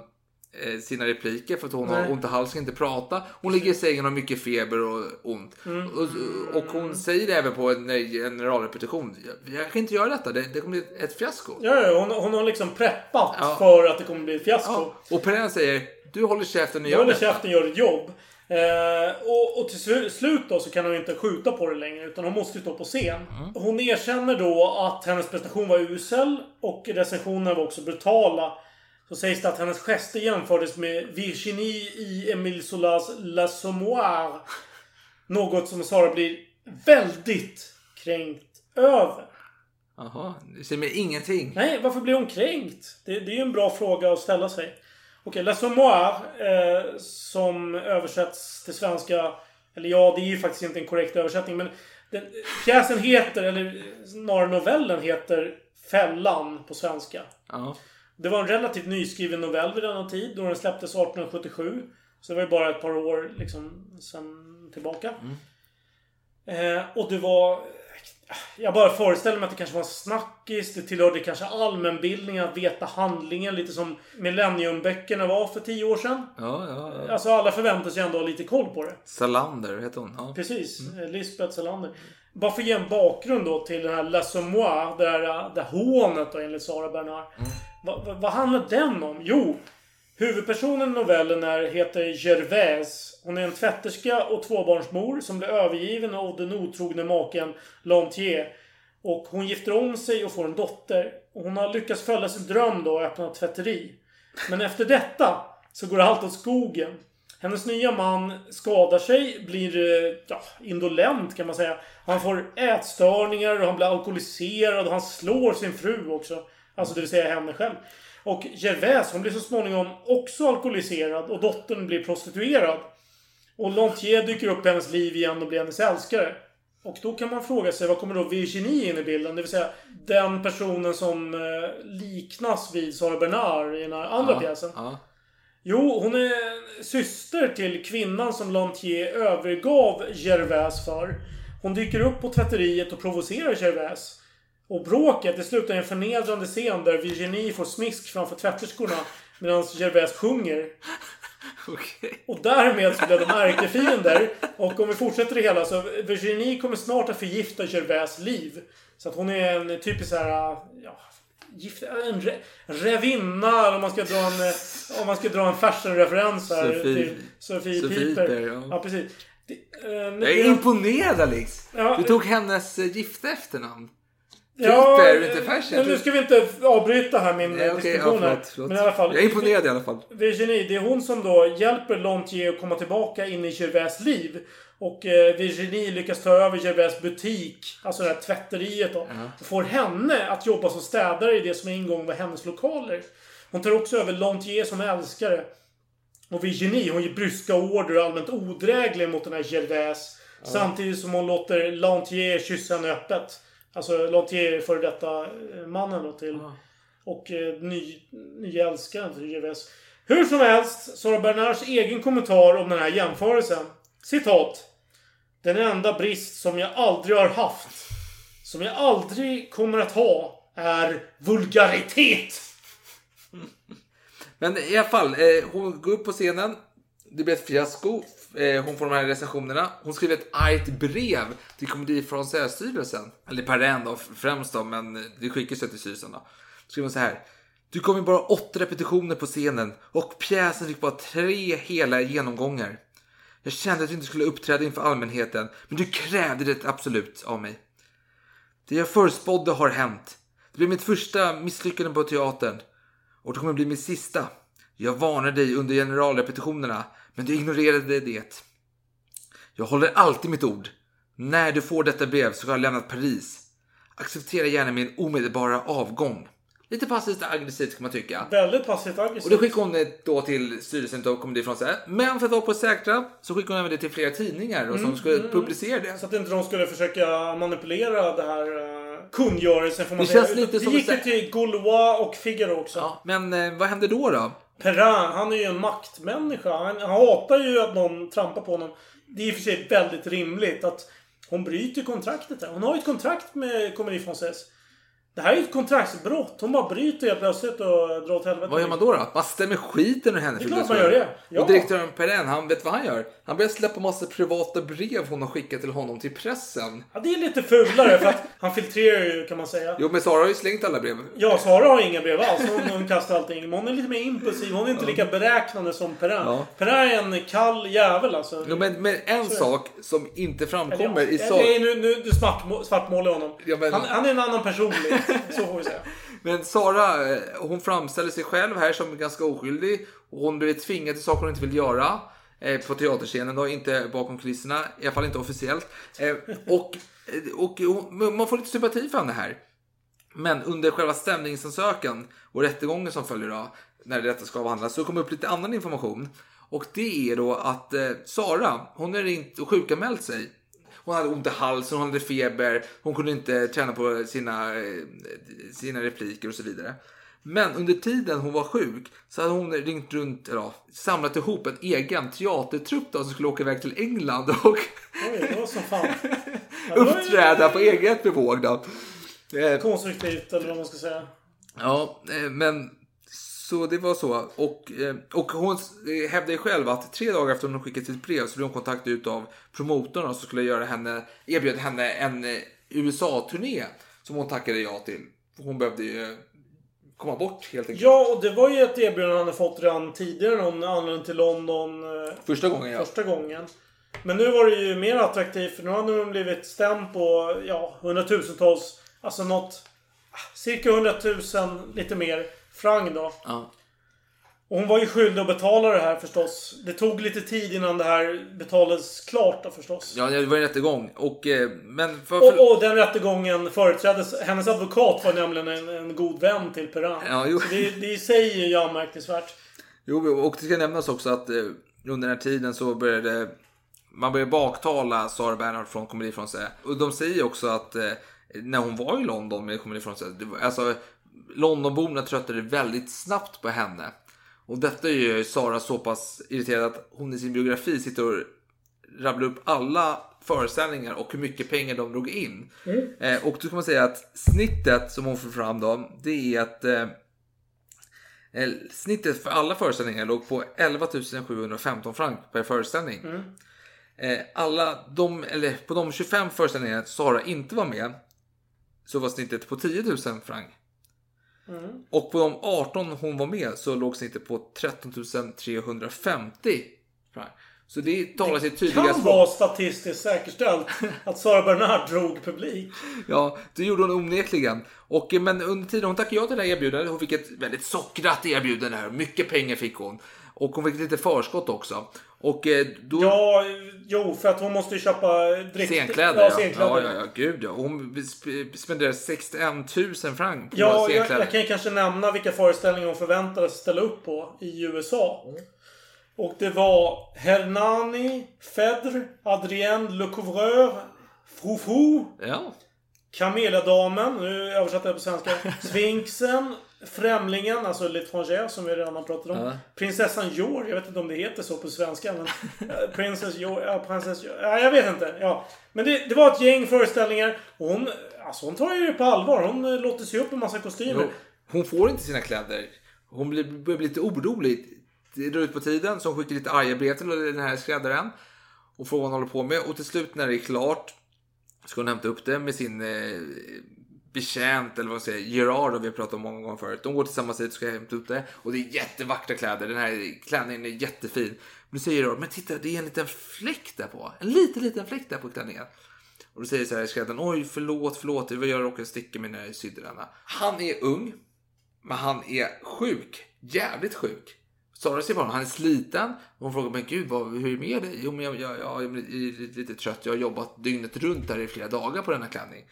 eh, sina repliker för att hon har Nej. ont i halsen, inte prata. Hon ligger i sängen och har mycket feber och ont. Och, och hon säger det även på en generalrepetition. Jag, kan inte göra detta. Det, det kommer bli ett fiasko. Ja, hon, hon har liksom preppat Ja. för att det kommer bli ett fiasko. Ja. Och Perrin säger du håller käften och gör håller detta. käften, gör ett jobb. Eh, och, och till slu- slut då så kan hon inte skjuta på det längre utan hon måste ju stå på scen. Hon erkänner då att hennes prestation var usel och recensionerna var också brutala. Så sägs det att hennes gester jämfördes med Virginie i Emile Zolas L'Assommoir. Något som Sara blir väldigt kränkt över. Jaha, det säger mig ingenting. Nej, varför blir hon kränkt? Det, det är ju en bra fråga att ställa sig. Okej, L'Assommoir, eh, som översätts till svenska... Eller ja, det är ju faktiskt inte en korrekt översättning, men den, pjäsen heter, eller snarare novellen heter Fällan på svenska. Ja. Det var en relativt nyskriven novell vid denna tid, då den släpptes 1877. Så det var ju bara ett par år liksom sen tillbaka. Eh, och det var... Jag bara föreställer mig att det kanske var en snackis. Det tillhörde kanske allmänbildningen att veta handlingen. Lite som Millenniumböckerna var för tio år sedan. Ja, ja, ja. Alltså alla förväntar sig ändå ha lite koll på det. Salander heter hon. Ja. Precis. Mm. Lisbeth Salander. Bara för att ge en bakgrund då till den här L'Assommoir. Det här, det här hånet då enligt Sara Bernard. Va, va, vad handlar den om? Jo. Huvudpersonen i novellen är, heter Gervais. Hon är en tvätterska och tvåbarnsmor som blir övergiven av den otrogne maken Lantier. Och hon gifter om sig och får en dotter. Och hon har lyckats följa sin dröm då och öppna ett tvätteri. Men efter detta så går allt åt skogen. Hennes nya man skadar sig, blir eh, ja, indolent kan man säga. Han får ätstörningar och han blir alkoholiserad och han slår sin fru också. Alltså det vill säga henne själv. Och Gervais hon blir så småningom också alkoholiserad och dottern blir prostituerad. Och Lantier dyker upp i hennes liv igen och blir hennes älskare. Och då kan man fråga sig, vad kommer då Virginie in i bilden? Det vill säga den personen som eh, liknas vid Sara Bernard i den här andra Ja, pjäsen. ja. Jo, hon är syster till kvinnan som Lantier övergav Gervais för. Hon dyker upp på tvätteriet och provocerar Gervais. Och bråket det slutar i en förnedrande scen där Virginie får smisk framför tvätterskorna medan Gervais sjunger. Okej. Och därmed så blev de ärkefiender. Och om vi fortsätter det hela så Virginie kommer snart att förgifta Gervais liv. Så att hon är en typisk så här, ja, gift, en re, revinna om man ska dra en, om man ska dra en fashion-referens här. Till Sophie Piper. Piper, ja. ja. precis. Det, eh, Jag är imponerad Alex! Ja. Du tog hennes gifta efternamn. Ja, inte fashion. men nu ska vi inte avbryta här min Nej, eh, okej, diskussion ja, förlåt, förlåt. Men i alla fall. Jag är imponerad i alla fall. Virginie, det är hon som då hjälper Lantier att komma tillbaka in i Gervais liv. Och eh, Virginie lyckas ta över Gervais butik, alltså det här tvätteriet då. Och får henne att jobba som städare i det som en gång var hennes lokaler. Hon tar också över Lantier som älskare. Och Virginie, hon ger bryska order och allmänt odräglig mot den här Gervais. Samtidigt som hon låter Lantier kyssa henne öppet. Alltså Lantier före detta eh, mannen då till... Och eh, ny, nya älskaren till Gervais. Hur som helst, Sara Bernards egen kommentar om den här jämförelsen. Citat. Den enda brist som jag aldrig har haft, som jag aldrig kommer att ha, är vulgaritet. Men i alla fall, eh, hon går upp på scenen. Det blir ett fiasko. Eh, hon får de här recensionerna. Hon skriver ett argt brev till Komedi Française-styrelsen. Eller Perrin då främst då, men det skickas ju till styrelsen då. Då skriver hon så här. Du kom ju bara åtta repetitioner på scenen och pjäsen fick bara tre hela genomgångar. Jag kände att du inte skulle uppträda inför allmänheten, men du krävde det absolut av mig. Det jag förutspådde har hänt. Det blev mitt första misslyckande på teatern. Och det kommer bli mitt sista. Jag varnade dig under generalrepetitionerna, men du ignorerade det. Jag håller alltid mitt ord. När du får detta brev så har jag lämnat Paris. Acceptera gärna min omedelbara avgång. Lite passivt aggressivt kan man tycka. Väldigt passivt Och aggressivt. det skickar hon eh, då till styrelsen då kommer det ifrån sig. Men för att vara på säkra så skickar hon även det till flera tidningar och som skulle publicera det. Så att inte de skulle försöka manipulera det här uh, kungörelsen får man Det säga. känns lite det som gick ju till Gaulois och Figaro också. Ja, men eh, vad händer då då? Perrin, han är ju en maktmänniska. Han, han hatar ju att någon trampar på honom. Det är i och för sig väldigt rimligt att hon bryter kontraktet här. Hon har ju ett kontrakt med Comédie Française. Det här är ju ett kontraktsbrott. Hon bara bryter helt plötsligt och drar åt helvete. Vad gör man då? då? Man stämmer skiten ur henne. Det är klart man gör det. Ja. Och direktören Perrin, han vet vad han gör. Han börjar släppa massa privata brev hon har skickat till honom till pressen. Ja, det är lite fulare för att han filtrerar ju kan man säga. Jo, men Sara har ju slängt alla brev. Ja, Sara har inga brev alls. Hon, hon kastar allting. Men hon är lite mer impulsiv. Hon är inte lika beräknande som Perrin. Ja. Perrin är en kall jävel alltså. Jo, men, men en sak som inte framkommer i Eller, sak. Nej, nu, nu du svartmå, svartmålar honom. Ja, men- han, han är en annan person. Så får vi säga. Men Sara, eh, hon framställer sig själv här som ganska oskyldig. Hon blir tvingad till saker hon inte vill göra. Eh, på teaterscenen då, inte bakom kulisserna. I alla fall inte officiellt. Eh, och, Och, och man får lite sympati för henne här. Men under själva stämningsansökan och rättegången som följer då, när detta ska avhandlas, så kommer upp lite annan information. Och det är då att eh, Sara, hon har ringt och sjukanmält sig. Hon hade ont i halsen, hon hade feber, hon kunde inte träna på sina, eh, sina repliker och så vidare. Men under tiden hon var sjuk så hade hon ringt runt, eller ja, samlat ihop en egen teatertrupp då, som skulle åka iväg till England och Oj, uppträda på eget bevåg då. Eh, Konstruktivt eller vad man ska säga. Ja, eh, men så det var så. Och, eh, och hon eh, hävdade själv att tre dagar efter hon skickat sitt brev så blev hon kontaktad ut av promotorn som skulle göra henne, erbjöd henne en eh, USA-turné som hon tackade ja till. Hon behövde ju komma bort helt enkelt. Ja, och det var ju ett erbjudande han hade fått redan tidigare hon anlände till London Första gången ja. första gången. Men nu var det ju mer attraktivt för nu hade hon blivit stämd på ja, hundratusentals, alltså något, ah, cirka hundratusen, lite mer, franc då. ja. Och hon var ju skyldig att betala det här förstås. Det tog lite tid innan det här betalades klart då förstås. Ja, det var en rättegång. Och, eh, men för, för, Och, och den rättegången företräddes... Hennes advokat var nämligen en, en god vän till Perrin. Ja, jo. Så det, det i sig är ju anmärkningsvärt. Jo, och det ska nämnas också att eh, under den här tiden så började man börjar baktala Sara Bernhardt från Comedy Français. Och de säger också att eh, när hon var i London med Comedy Français, alltså Londonborna tröttade väldigt snabbt på henne. Och detta gör ju Sara så pass irriterad att hon i sin biografi sitter och rabblar upp alla föreställningar och hur mycket pengar de drog in. Eh, och då kan man säga att snittet som hon får fram då, det är att eh, eh, snittet för alla föreställningar låg på 11 715 franc per föreställning. Eh, alla de, eller på de 25 föreställningarna Sara inte var med så var snittet på 10 000 franc. Och på de 18 hon var med så låg snittet på 13 350 franc. Så det talar sitt tydliga Kan språk. vara statistiskt säkerställt att Sara Bernard drog publik. Ja, det gjorde hon onekligen. Och, eh, men under tiden hon tackade ja till det här erbjudandet, hon fick ett väldigt sockrat erbjudande här. Mycket pengar fick hon. Och hon fick lite förskott också. Och eh, då... Ja, jo, för att hon måste ju köpa dräkt. Scenkläder, ja. Scenkläder. Ja, ja, ja, gud ja. Hon sp- spenderade 61 000 franc på Ja, jag, scenkläder. jag kan ju kanske nämna vilka föreställningar hon förväntades ställa upp på i USA. Mm. Och det var Hernani, Fedre, Adrienne Le Couvreur, Frou Ja. Kameledamen, nu översatte jag på svenska. Sfinxen, Främlingen, alltså L'étranger som vi redan har pratat om. Ja. Prinsessan Jor, jag vet inte om det heter så på svenska. Men, eh, Princess Jor, ja, Princess Jor, ja, jag vet inte. Ja. Men det, det var ett gäng föreställningar. Och hon, alltså hon tar ju det på allvar. Hon eh, låter sig upp en massa kostymer. Jo, Hon får inte sina kläder. Hon blir, börjar bli lite orolig. Det drar ut på tiden så hon skickar lite arga brev till den här skräddaren. Och frågar vad hon håller på med. Och till slut när det är klart ska hon hämta upp det med sin eh, betjänt eller vad man säger, Gerard har vi pratat om många gånger förut. De går tillsammans dit och ska hämta upp det. Och det är jättevackra kläder. Den här klänningen är jättefin. Men då säger Gerard, men titta det är en liten fläck där på. En liten, liten fläck där på klänningen. Och då säger så här skräddaren, oj förlåt, förlåt, jag råkade sticka mig när jag sydde denna. Han är ung, men han är sjuk. Jävligt sjuk. Sara ser på honom, han är sliten. Hon frågar, men gud, vad, hur är det med dig? Jo, men jag, jag, jag, jag är lite, trött. Jag har jobbat dygnet runt här i flera dagar på denna klänning.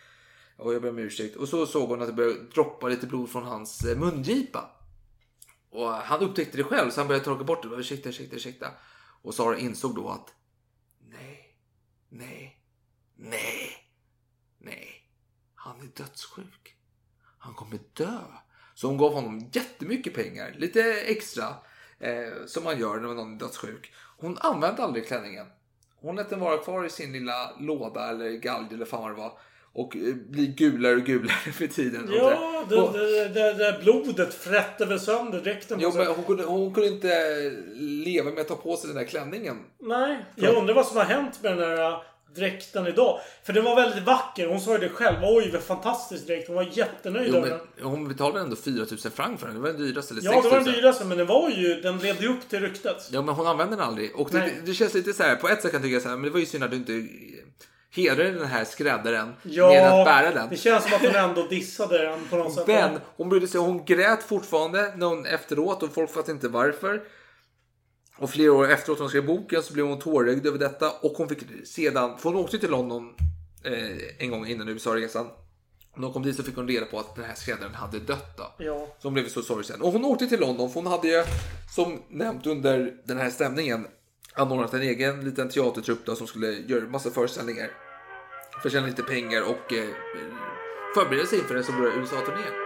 Och jag ber om ursäkt. Och så såg hon att det började droppa lite blod från hans eh, mungipa. Och han upptäckte det själv, så han började torka bort det. Ursäkta, ursäkta, ursäkta. Och Sara insåg då att nej, nej, nej, nej. Han är dödssjuk. Han kommer dö. Så hon gav honom jättemycket pengar, lite extra, eh, som man gör när någon är dödssjuk. Hon använde aldrig klänningen. Hon lät den vara kvar i sin lilla låda eller galge eller fan vad det var. Och eh, bli gulare och gulare för tiden. Ja, det, det, det, det blodet frätte väl sönder dräkten. Jo, men hon kunde, hon kunde inte leva med att ta på sig den där klänningen. Nej, jag undrar vad som har hänt med den där äh, dräkten idag. För den var väldigt vacker. Hon sa ju det själv. Oj, vad fantastisk dräkt. Hon var jättenöjd Jo, över den. hon betalade ändå 4000 franc för den. Det var den dyraste. Eller Ja, det var 6000. den dyraste, men den var ju... Den levde ju upp till ryktet. Ja, men hon använde den aldrig. Och det, det känns lite så här, på ett sätt kan jag tycka så här, men det var ju synd att du inte hedrade den här skräddaren Ja, med att bära den. det känns som att hon ändå dissade den på något sätt. Men hon brydde sig, hon grät fortfarande när hon efteråt och folk fattade inte varför. Och flera år efteråt hon skrev boken så blev hon tårögd över detta och hon fick sedan, för hon åkte till London eh, en gång innan USA-resan. När hon kom dit så fick hon reda på att den här skräddaren hade dött då. Ja. Så hon blev så sorgsen. Och hon åkte till London för hon hade ju, som nämnt under den här stämningen, anordnat en egen liten teatertrupp då, som skulle göra massa föreställningar. För att tjäna lite pengar och eh, förbereda sig inför en stora USA-turné.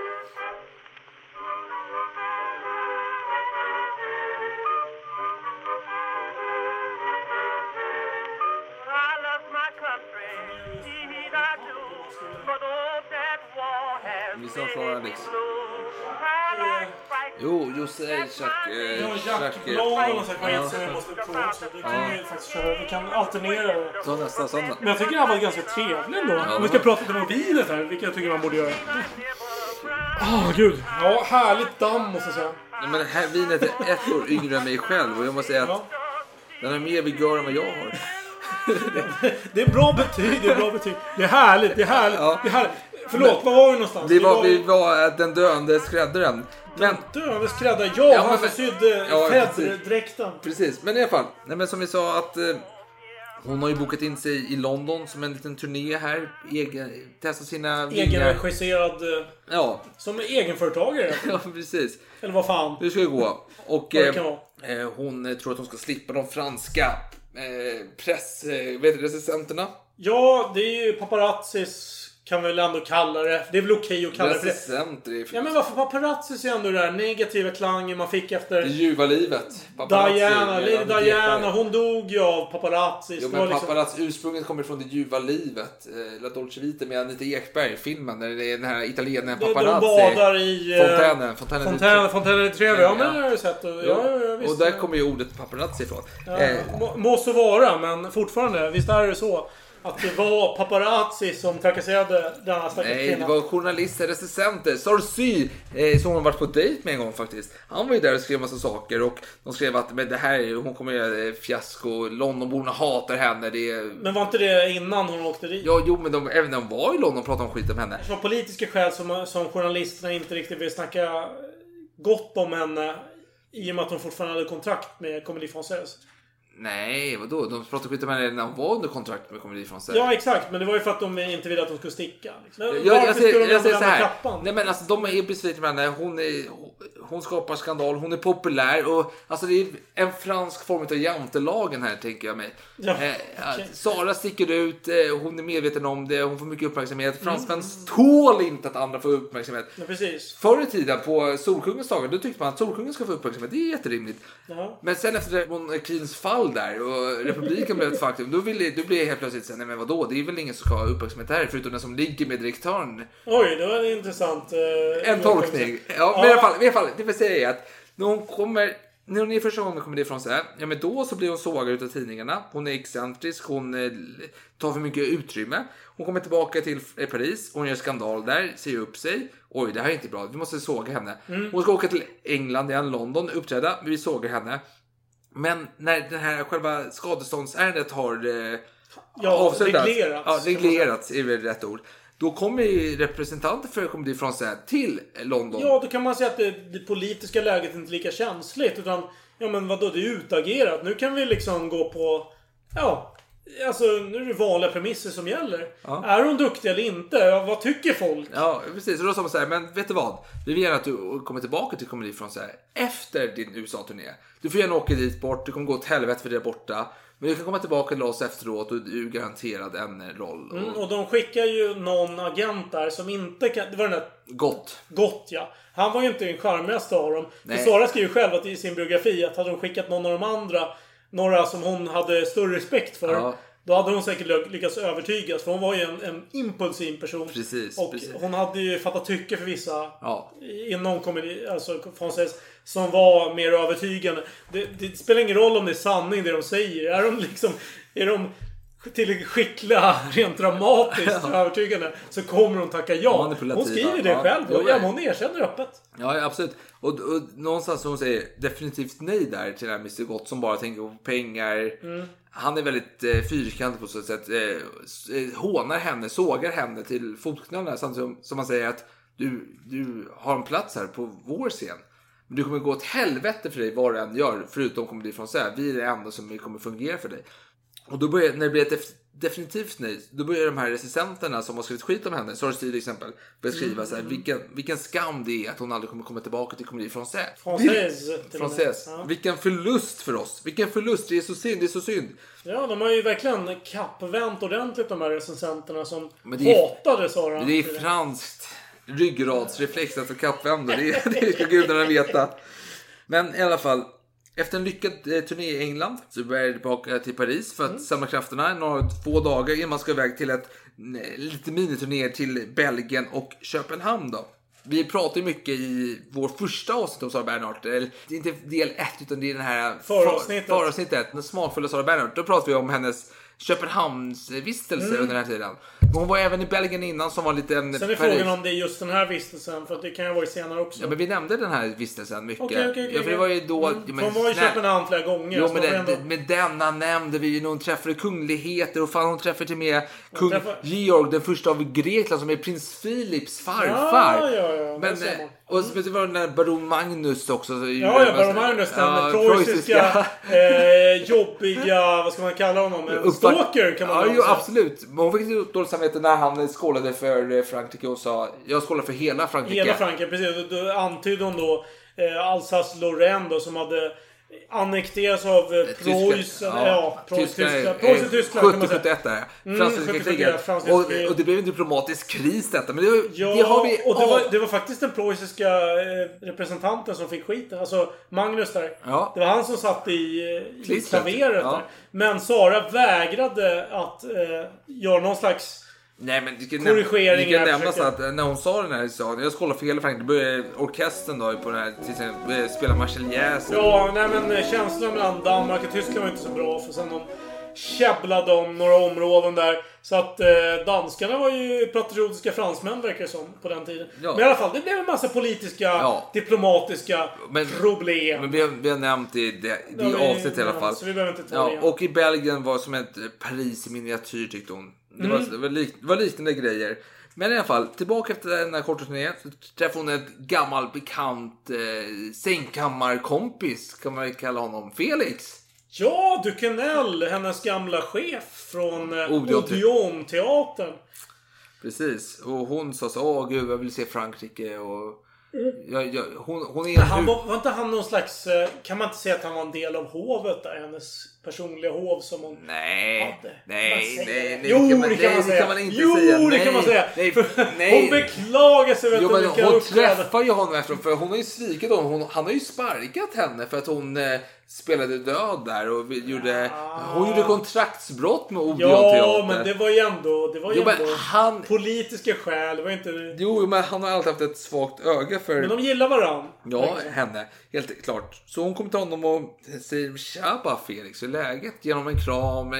Like fighting. Jo, Jose Jack... Eh, Ja, Jack Blad och så vi måste prova också. Det kan vi faktiskt köra. Vi kan alternera det. Ta nästa söndag. Men jag tycker det här var ganska trevligt ändå. Om vi ska prata lite mobilet här, vilket jag tycker man borde göra. Åh, gud. Ja, härligt damm måste jag säga. Nej, Men det här vinet är ett år yngre än mig själv och jag måste säga att den har mer vigör än vad jag har. Det är bra betyg, det är bra betyg. Det är härligt, det är härligt. Det är härligt. Förlåt, var var vi någonstans? Vi var, vi var eh, den döende skräddaren. Men Döende skräddare. Ja, Ja, han som sydde Ja, Fed-dräkten. Precis, men i alla fall. Nej, men som vi sa att eh, hon har ju bokat in sig i London som en liten turné här. Egen, testa sina. Egenregisserad. eh, Ja, Som egenföretagare. ja, precis. Eller vad fan. Hur ska det gå? Och eh, eh, hon tror att hon ska slippa de franska eh, press, eh. Ja, det är ju paparazzis kan vi väl ändå kalla det. Det är väl okej att kalla det för det. Recensenter är Ja men varför paparazzis är ändå det där negativa klangen man fick efter Det ljuva livet. Paparazzi, Diana, Lady Diana, hon dog ju av paparazzis. Jo men liksom- paparazzi, ursprunget kommer från det ljuva livet. Eh, La Dolce Vita med Anita Ekberg, filmen. Där det är den här italienaren De, de paparazzi. badar i... eh, Fontänen. Fontänen. Fontänen, Fontänen di Trevi. Ja, men Ja. det har jag sett. Och, Jo. ja, ja, ja, visst. Och där kommer ju ordet paparazzi ifrån. Ja, Eh, må så vara, men fortfarande. Visst är det så? Att det var paparazzi som trakasserade denna stackars Nej, det kvinna. var journalister, recensenter. Sarcy, eh, som hon varit på dejt med en gång faktiskt. Han var ju där och skrev massa saker och de skrev att men det här, är- hon kommer göra eh, fiasko. Londonborna hatar henne. Det är... Men var inte det innan hon åkte dit? Ja, jo, men de, även när de var i London pratade de skit om henne. Det var politiska skäl som, som journalisterna inte riktigt vill snacka gott om henne. I och med att hon fortfarande hade kontrakt med Comedy Française. Nej, vadå? De pratade skit om henne när hon var under kontrakt med Comedy Française. Ja, exakt. Men det var ju för att de inte ville att hon skulle sticka. Liksom. Jag, varför jag, skulle de jag så här. trappan? Nej men alltså de är besvikna med henne. Hon, är, hon skapar skandal, hon är populär och alltså det är en fransk form av jantelagen här tänker jag mig. Ja, eh, okej. Sara sticker ut, eh, hon är medveten om det, hon får mycket Mm. uppmärksamhet. Fransmän tål inte att andra får uppmärksamhet. Ja, precis. Förr i tiden på Solkungens dagar då tyckte man att Solkungen ska få uppmärksamhet. Det är jätterimligt. Ja. Men sen efter monarkins fall där och republiken blev ett faktum. Då, ville, då blev jag helt plötsligt såhär, nej men vadå? Det är väl ingen som ska ha uppmärksamhet här förutom den som ligger med direktören. Oj, det var en intressant... eh, En tolkning. Ja, men i alla fall, i alla fall det vill säga är att när hon kommer när hon är första gången kommer ifrån sig, ja men då så blir hon sågad utav tidningarna. Hon är excentrisk, hon eh, tar för mycket utrymme. Hon kommer tillbaka till eh, Paris, hon gör skandal där, säger upp sig. Oj, det här är inte bra, vi måste såga henne. Hon ska åka till England, igen London, uppträda, vi sågar henne. Men när det här själva skadeståndsärendet har eh, Ja, avslutats, reglerats, ja, reglerats är väl rätt ord. Då kommer ju representanter för Comedy Française till London. Ja, då kan man säga att det, det politiska läget är inte lika känsligt. Utan, ja men vadå, det är utagerat. Nu kan vi liksom gå på... Ja, alltså nu är det vanliga premisser som gäller. Är hon duktig eller inte? Ja, vad tycker folk? Ja, precis. Och då sa man så här, men vet du vad? Vi vill gärna att du kommer tillbaka till Comedy Française efter din USA-turné. Du får gärna åka dit bort, det kommer gå åt helvete för där borta. Men du kan komma tillbaka till oss efteråt och du är garanterad en roll. Mm, Och och de skickar ju någon agent där som inte kan... Det var den där Gott. Gott ja. Han var ju inte den charmigaste av dem. Nej. Sara skriver själv att i sin biografi att hade de skickat någon av de andra, några som hon hade större respekt för. Ja. Då hade hon säkert ly- lyckats övertygas. För hon var ju en, en impulsiv person. Precis, och precis. hon hade ju fattat tycke för vissa Ja. inom komedi, alltså Française, som var mer övertygande. Det, det spelar ingen roll om det är sanning det de säger. Är de liksom... Är de tillräckligt skickliga rent dramatiskt och övertygande så kommer hon tacka ja. Hon skriver det Ja. själv. Ja, ja. hon erkänner öppet. Ja, ja, absolut. Och, och någonstans som hon säger definitivt nej där till den här Mr Gott som bara tänker på pengar. Han är väldigt eh, fyrkantig på så sätt. Eh, eh, hånar henne, sågar henne till fotknölarna samtidigt som, som man säger att du, du har en plats här på vår scen. Men du kommer gå åt helvete för dig vad du än gör förutom kommer bli från så här. Vi är det enda som kommer fungera för dig. Och då börjar, när det blir ett def- definitivt nej, då börjar de här recensenterna som har skrivit skit om henne, Sarah till exempel, beskriva så här, vilken, vilken skam det är att hon aldrig kommer komma tillbaka till Comedy Française. Française. Ja. Vilken förlust för oss. Vilken förlust. Det är så synd. Det är så synd. Ja, de har ju verkligen kappvänt ordentligt de här recensenterna som Men det är- hatade Sara. Det är franskt ryggradsreflex att kappvända. Det, är- det ska gudarna veta. Men i alla fall. Efter en lyckad eh, turné i England så börjar jag tillbaka till Paris för att samla krafterna några två dagar innan man ska iväg till ett eh, lite miniturné till Belgien och Köpenhamn då. Vi pratar ju mycket i vår första avsnitt om Sara Bernhardt. Eller, det är inte del ett utan det är den här Föravsnittet. för- föravsnittet. Den smakfulla Sara Bernhardt. Då pratar vi om hennes Köpenhamnsvistelse Mm. under den här tiden. Men hon var även i Belgien innan som var lite en Sen är frågan om det är just den här vistelsen. För det kan ju ha varit senare också. Ja men vi nämnde den här vistelsen mycket. Okej, okej, okej. ja, för det var ju då... Mm, ja, för hon var i Köpenhamn flera gånger. Jo men, det, ändå- med denna nämnde vi ju när hon träffade kungligheter och fan hon träffade till med kung träffar- Georg den första av Grekland som är prins Philips farfar. Ja, ja, ja. Men, eh, och så det var den där baron Magnus också. så- Ja, ja, Baron Magnus. Den Ja, preussiska, eh, jobbiga, vad ska man kalla honom? En stalker kan man ja, säga. absolut. Men hon fick dåligt samvete när han skålade för eh, Frankrike och sa jag skålar för hela Frankrike. Hela Frankrike, precis. Då- antydde hon då eh, Alsace-Lorraine då som hade annekteras av eh, Preussen. Ja, ja Preussen, Tyskland. Preussen, Tyskland kan man säga. 70-71 där. Mm, Franska 70-71, kriget. Och, det blev en diplomatisk kris detta. Men det, Ja, det har vi... och det var, det var faktiskt den preussiska eh, representanten som fick skiten. Alltså Magnus där. Ja. Det var han som satt i, eh, i klaveret Ja. där. Men Sara vägrade att eh, göra någon slags... Nej men det kan, Korrigeringar det kan nämnas att eh, när hon sa den här saken, jag kolla fel Frank, det började orkestern då på den här, till exempel, spela Marseljäsen. Ja, nej men eh, känslan mellan Danmark och Tyskland var inte så bra. För sen de käbblade om några områden där. Så att eh, danskarna var ju patriotiska fransmän verkar det som på den tiden. Ja. Men i alla fall, det blev en massa politiska, Ja. diplomatiska Men- problem. Men vi har, vi har nämnt det i det, det Ja, avsnittet i alla fall. så vi behöver inte ta ja, det igen. Och i Belgien var som ett Paris i miniatyr tyckte hon. Det, Mm. var, det, var lik, det var liknande grejer. Men i alla fall, tillbaka efter den här korta turnén så träffade hon ett gammal bekant eh, sängkammarkompis, kan man kalla honom, Felix. Ja, Ducanel, hennes gamla chef från eh, Odeon. Odeon-teatern. Precis, och hon sa så åh gud jag vill se Frankrike och jag, jag, hon, hon är Mm. Han var, var inte han någon slags... eh, Kan man inte säga att han var en del av hovet där? Hennes personliga hov som hon Nej, hade. nej, nej, nej. Jo, det kan man, det kan man säga. det kan man inte jo, säga. det nej, kan man säga. Nej, nej. Hon beklagar sig Jo, du, men vilka hon träffar ju honom efteråt för hon har ju svikit honom. Hon, han har ju sparkat henne för att hon eh, spelade död där och gjorde, hon gjorde kontraktsbrott med Odeon Ja, teater. men det var ju ändå... Det var ju Jo, ändå han- politiska skäl. Det var inte... Jo, men han har alltid haft ett svagt öga för Men de gillar varann. Ja, henne. Helt klart. Så hon kommer till honom och säger Tja bara Felix, hur är läget? Ger honom en kram.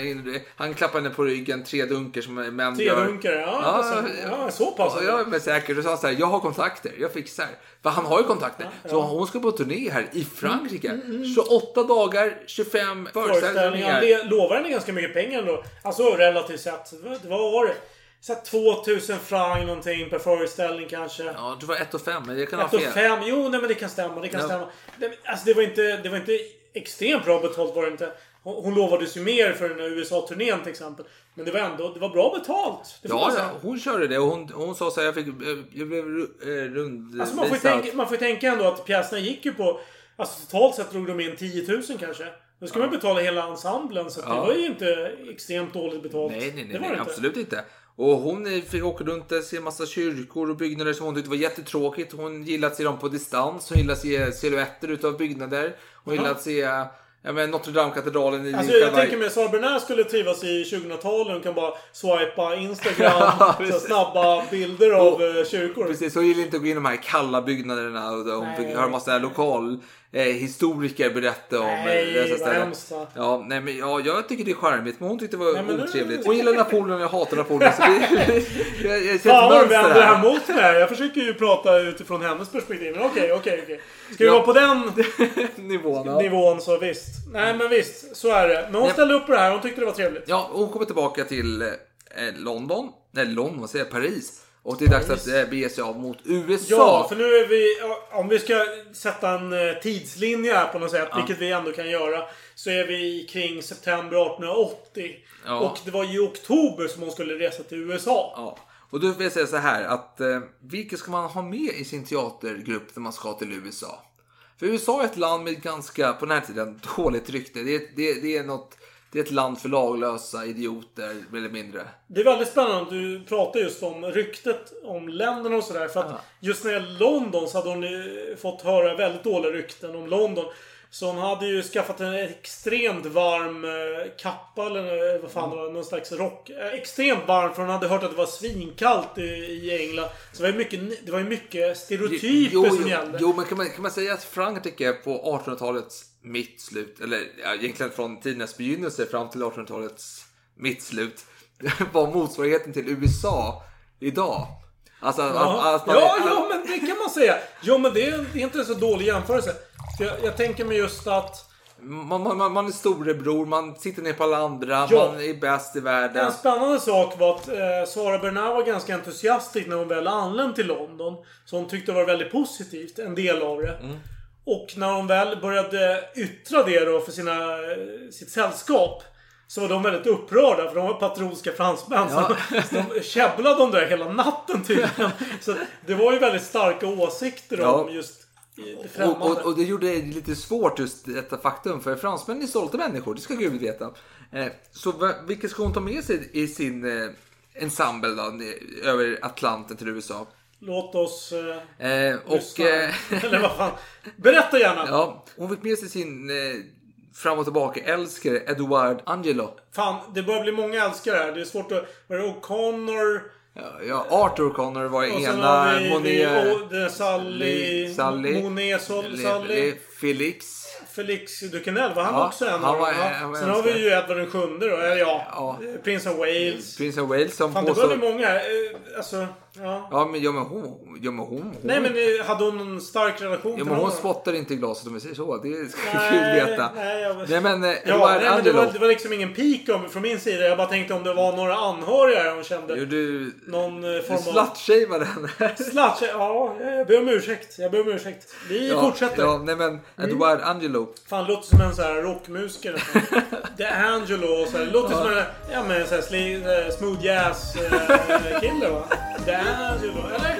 Han klappar henne på ryggen, tre dunkar som män Tre gör. dunkar, ja. Ja, alltså, ja, så pass. Och jag är säker. Och sa så här, jag har kontakter, jag fixar. För han har ju kontakter. Så hon ska på turné här i Frankrike. Mm, 28 dagar, 25 Föreställningar. föreställningar. Det lovar henne ganska mycket pengar ändå. Alltså relativt sett. Vad var det? Så här 2000 franc någonting per föreställning kanske. Ja, det var 1 och 5, men jag kan ha Ett och fel. fem. Jo, nej men det kan stämma. Det kan Ja. stämma. Det, alltså det var inte, det var inte extremt bra betalt var det inte. Hon, hon lovades ju mer för den här USA-turnén till exempel. Men det var ändå, det var bra betalt. Ja, ja, hon körde det och hon, hon sa så här, jag, fick, jag blev eh, rundvisad. Alltså man, får tänka, man får tänka ändå att pjäserna gick ju på... Alltså totalt sett drog de in 10 000 kanske. Då ska man betala hela ensemblen. Så att det Ja. var ju inte extremt dåligt betalt. Nej, nej, nej, nej inte. absolut inte. Och hon fick åka runt och se massa kyrkor och byggnader som hon tyckte var jättetråkigt. Hon gillade att se dem på distans. Hon gillade att se silhuetter utav byggnader. Hon gillade att se ja, men Notre Dame-katedralen i Alltså jag tänker mig att Sara Bernard skulle trivas i 2000-talet. Hon kan bara swipa Instagram. Så snabba bilder av eh, kyrkor. Precis, hon gillar inte att gå in i de här kalla byggnaderna. Och hon Nej. fick höra massa lokal eh, historiker berätta om Nej, eh, dessa vad ställen. Ja, nej, men, ja, jag tycker det är charmigt, men hon tyckte det var Nej, otrevligt. Hon gillar Napoleon jag hatar Napoleon. Så det, jag, jag Fan vad vänder det här mot mig här. Jag försöker ju prata utifrån hennes perspektiv. Men okej, okej, okej. Ska vi Ja. vara på den Nivån, ja. nivån så visst. Nej men visst, så är det. Men hon Nej. ställde upp på det här. Hon tyckte det var trevligt. Ja, hon kommer tillbaka till eh, London. Nej, London, vad säger jag? Paris. Och det är dags att eh, bege sig av mot USA. Ja, för nu är vi... Om vi ska sätta en eh, tidslinje här på något sätt, vilket vi ändå kan göra. Så är vi kring september 1880. Ja. Och det var i oktober som hon skulle resa till USA. Ja. Och då vill jag säga så här att eh, vilka ska man ha med i sin teatergrupp när man ska till USA? För USA är ett land med ganska, på den här tiden, dåligt rykte. Det det, det är, något, det är ett land för laglösa idioter, mer eller mindre. Det är väldigt spännande att du pratar just om ryktet om länderna och sådär. För att just när det gäller London så hade hon ju fått höra väldigt dåliga rykten om London. Så hon hade ju skaffat en extremt varm eh, kappa eller eh, vad fan det var, någon slags rock. Eh, Extremt varm för hon hade hört att det var svinkallt i, i England. Så det var ju mycket, det var mycket stereotyper jo, som jo, gällde. jo, men kan man, kan man säga att Frankrike på 1800-talets mittslut, eller ja, egentligen från tidernas begynnelse fram till 1800-talets mittslut, var motsvarigheten till USA idag. Alltså, Ja, att, att man, ja, ja, men det kan man säga. Jo, men det är, det är inte en så dålig jämförelse. För jag, jag tänker mig just att Man, man, man- man är storebror, man sitter ner på alla andra, Ja. man är bäst i världen. En spännande sak var att eh, Sara Bernard var ganska entusiastisk när hon väl anlände till London. Så hon tyckte det var väldigt positivt, en del av det. Mm. Och när hon väl började yttra det då för sina, sitt sällskap. Så var de väldigt upprörda för de var patriotiska fransmän. Ja. Så, de käbblade om det där hela natten tydligen. Så det var ju väldigt starka åsikter om Ja. just det Och, och, och det gjorde det lite svårt just detta faktum. För fransmän är stolta människor, det ska Gud veta. Eh, så vilka ska hon ta med sig i sin eh, ensemble då, över Atlanten till USA? Låt oss... Eh, Eh, och... Eh, Eller vad fan. Berätta gärna! ja, hon fick med sig sin eh, fram och tillbaka älskare Edouard Angelo. Fan, det börjar bli många älskare här. Det är svårt att... Vad är det? O'Connor... Ja, ja, Arthur Connor var Och ena. Monet... Sally... Sally. Monet, Sally. Felix. Felix Duquesnel, var han Ja, också en av var- dem? var Sen har vi ju Edvard den sjunde då. Eller ja, Ja. eh, Prins of Wales. Prince of Wales som Fan, det börjar bli många här. Eh, Alltså, ja. Ja men, ja, men hon... Ja, men hon, hon... Nej men eh, hade hon någon stark relation Ja, till men hon spottar inte i glaset om vi säger så. Det ska Nej, Gud veta. nej, jag- Nej men eh, Ja, nej, men det, var, det var liksom ingen pik om, från min sida. Jag bara tänkte om det var några anhöriga hon kände. Jo, du... Någon eh, Du form av... slutshameade henne. Slut, ja, jag ber om ursäkt. Jag ber om ursäkt. Vi Ja, fortsätter. Ja, nej men Edouard Angelo. Fan, låter som en sån här rockmusiker. The Angelo och så här. Låter som en ja, men, så här, smooth jazz eh, kille va? The Angelo, eller?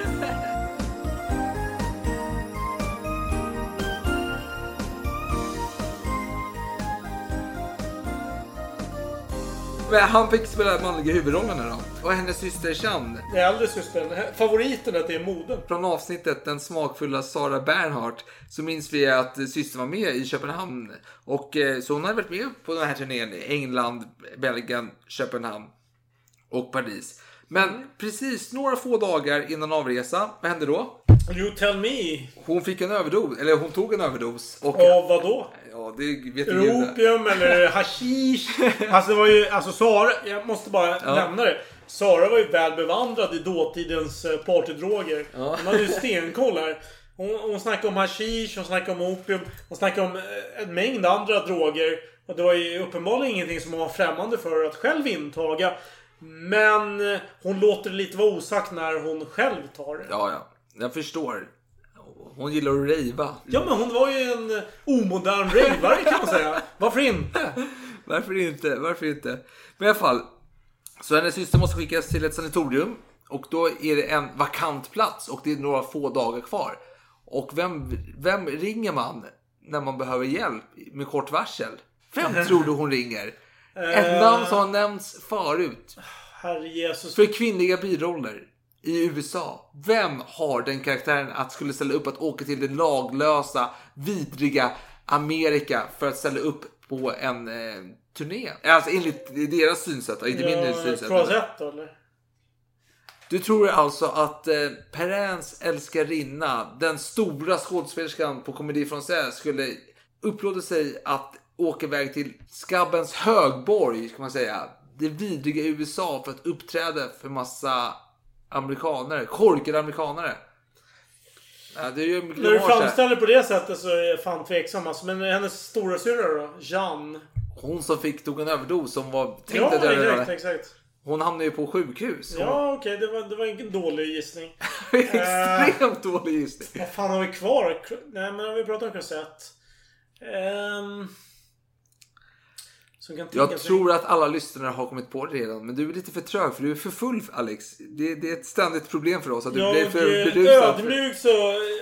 Men han fick spela manliga huvudrollerna då. Och hennes syster. Det är äldre systern. Det är moden. Från avsnittet Den smakfulla Sara Bernhardt så minns vi att systern var med i Köpenhamn. Och eh, så hon hade varit med på den här turnén i England, Belgien, Köpenhamn och Paris. Men precis några få dagar innan avresa, vad hände då? You tell me. Hon fick en överdos, eller hon tog en överdos. Och, Av vad då? ja, det vet ju Gud. Opium eller hashish. Alltså det var ju, alltså Sara, jag måste bara Ja. nämna det. Sara var ju väl bevandrad i dåtidens eh, partydroger. Ja. Hon hade ju stenkoll här. Hon, hon snackade om hashish, hon snackade om opium, hon snackade om eh, en mängd andra droger. Och det var ju uppenbarligen ingenting som hon var främmande för att själv intaga. Men hon låter det lite vara osagt när hon själv tar det. Ja, ja. Jag förstår. Hon gillar att rejva. Ja men hon var ju en omodern ravare kan man säga. Varför inte? Varför inte? Varför inte? Men i alla fall. Så hennes syster måste skickas till ett sanatorium. Och då är det en vakant plats och det är några få dagar kvar. Och vem, vem ringer man när man behöver hjälp med kort varsel? Vem tror du hon ringer? Ett namn som har nämnts förut. Herre Jesus. För kvinnliga biroller i USA. Vem har den karaktären att skulle ställa upp att åka till det laglösa, vidriga Amerika för att ställa upp på en eh, turné? Alltså enligt deras synsätt, inte min Ja, synsätt. Crozette eller? Du tror alltså att eh, Perrins älskarinna, den stora skådespelerskan på Comedy Française skulle upplåta sig att åka iväg till skabbens högborg, ska man säga. Det vidriga USA för att uppträda för massa amerikanare, korkade amerikanare. Ja, det är ju När du framställer på det sättet så är jag fan tveksam alltså. Men hennes stora syrra då? Jeanne? Hon som fick tog en överdos som var tänkt Ja, att döda exakt, exakt. Hon hamnade ju på sjukhus. Hon- Ja, okej. det, var, det var ingen dålig gissning. Extremt dålig gissning. Vad fan har vi kvar? Nej, men har vi pratat om Crozette? Ehm... som kan Jag tror att alla lyssnare har kommit på det redan, men du är lite för trög för du är för full Alex. Det, det är ett ständigt problem för oss att du Jag blir för berusad. ödmjuk så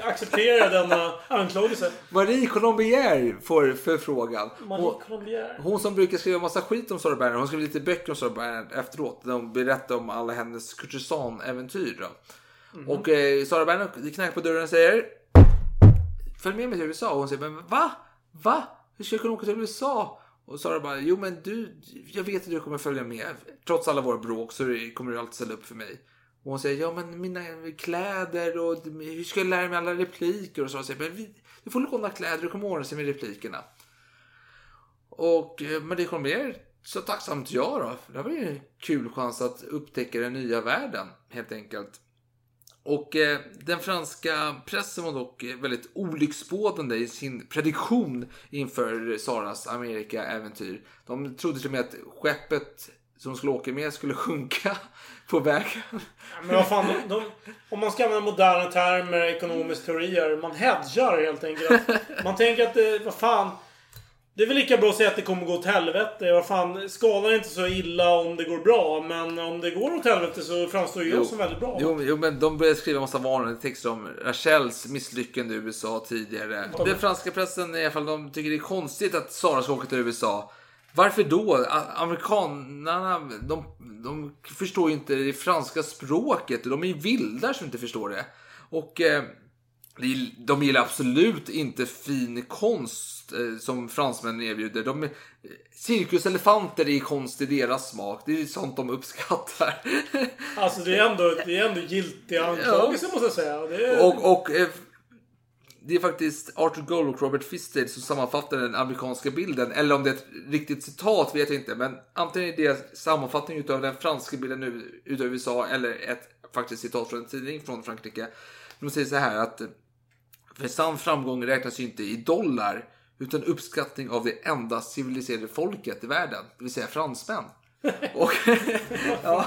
accepterar jag denna anklagelse. Marie Colombier får förfrågan. Marie Hon, Colombier. hon som brukar skriva massa skit om Sarah Bernhardt, hon skrev lite böcker om Sarah Bernhardt efteråt. Där hon berättar om alla hennes kurtisan-äventyr. Mhm. Och eh, Sarah Bernhardt knackar på dörren och säger Följ med mig till USA. Och hon säger men va? Va? Hur ska jag kunna åka till USA? Och Sara bara, jo men du, jag vet att du kommer följa med. Trots alla våra bråk så kommer du alltid ställa upp för mig. Och hon säger, ja men mina kläder och hur ska jag lära mig alla repliker och Sara säger, men vi, du får låna kläder du kommer ordna sig med replikerna. Och eh, men det kommer mer så tacksamt ja då. Det var ju en kul chans att upptäcka den nya världen helt enkelt. Och eh, den franska pressen var dock eh, väldigt olycksbådande i sin prediktion inför Saras Amerika-äventyr. De trodde till och med att skeppet som de skulle åka med skulle sjunka på vägen. Men vad fan, de, de, om man ska använda moderna termer, ekonomisk teorier. Man hedgar helt enkelt. Man tänker att eh, vad fan. Det är väl lika bra att säga att det kommer gå åt helvete. Vad fan, skadar inte så illa om det går bra. Men om det går åt helvete så framstår ju jag som väldigt bra. Jo, jo, men de började skriva massa varnande texter om Rachels misslyckande i USA tidigare. Den franska pressen i alla fall, de tycker det är konstigt att Sara ska åka till USA. Varför då? A- Amerikanerna, de, de förstår ju inte det franska språket. De är ju vildar som inte förstår det. Och eh, de gillar absolut inte fin konst eh, som fransmännen erbjuder. De, eh, cirkuselefanter är konst i deras smak. Det är sånt de uppskattar. Alltså det är ändå, det är ändå giltiga anklagelser måste jag säga. Det är... Och, och eh, det är faktiskt Arthur Gold och Robert Fisted som sammanfattar den amerikanska bilden. Eller om det är ett riktigt citat vet jag inte. Men antingen är det sammanfattning utav den franska bilden nu utav USA eller ett faktiskt citat från en tidning från Frankrike. De säger så här att för sann framgång räknas ju inte i dollar utan uppskattning av det enda civiliserade folket i världen, det vill säga fransmän. Och, ja,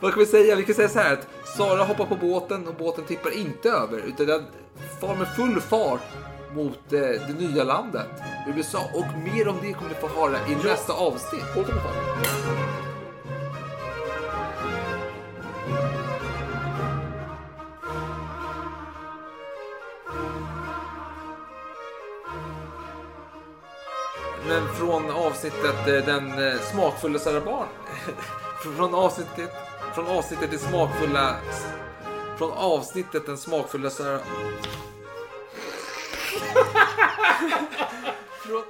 vad kan vi säga? Vi kan säga så här att Sara hoppar på båten och båten tippar inte över utan den far med full fart mot eh, det nya landet, USA. Och mer om det kommer ni få höra i nästa avsnitt. Men från avsnittet eh, Den eh, smakfulla Sarah Barn. från avsnittet från avsnittet Det smakfulla från avsnittet Den smakfulla Sarah... från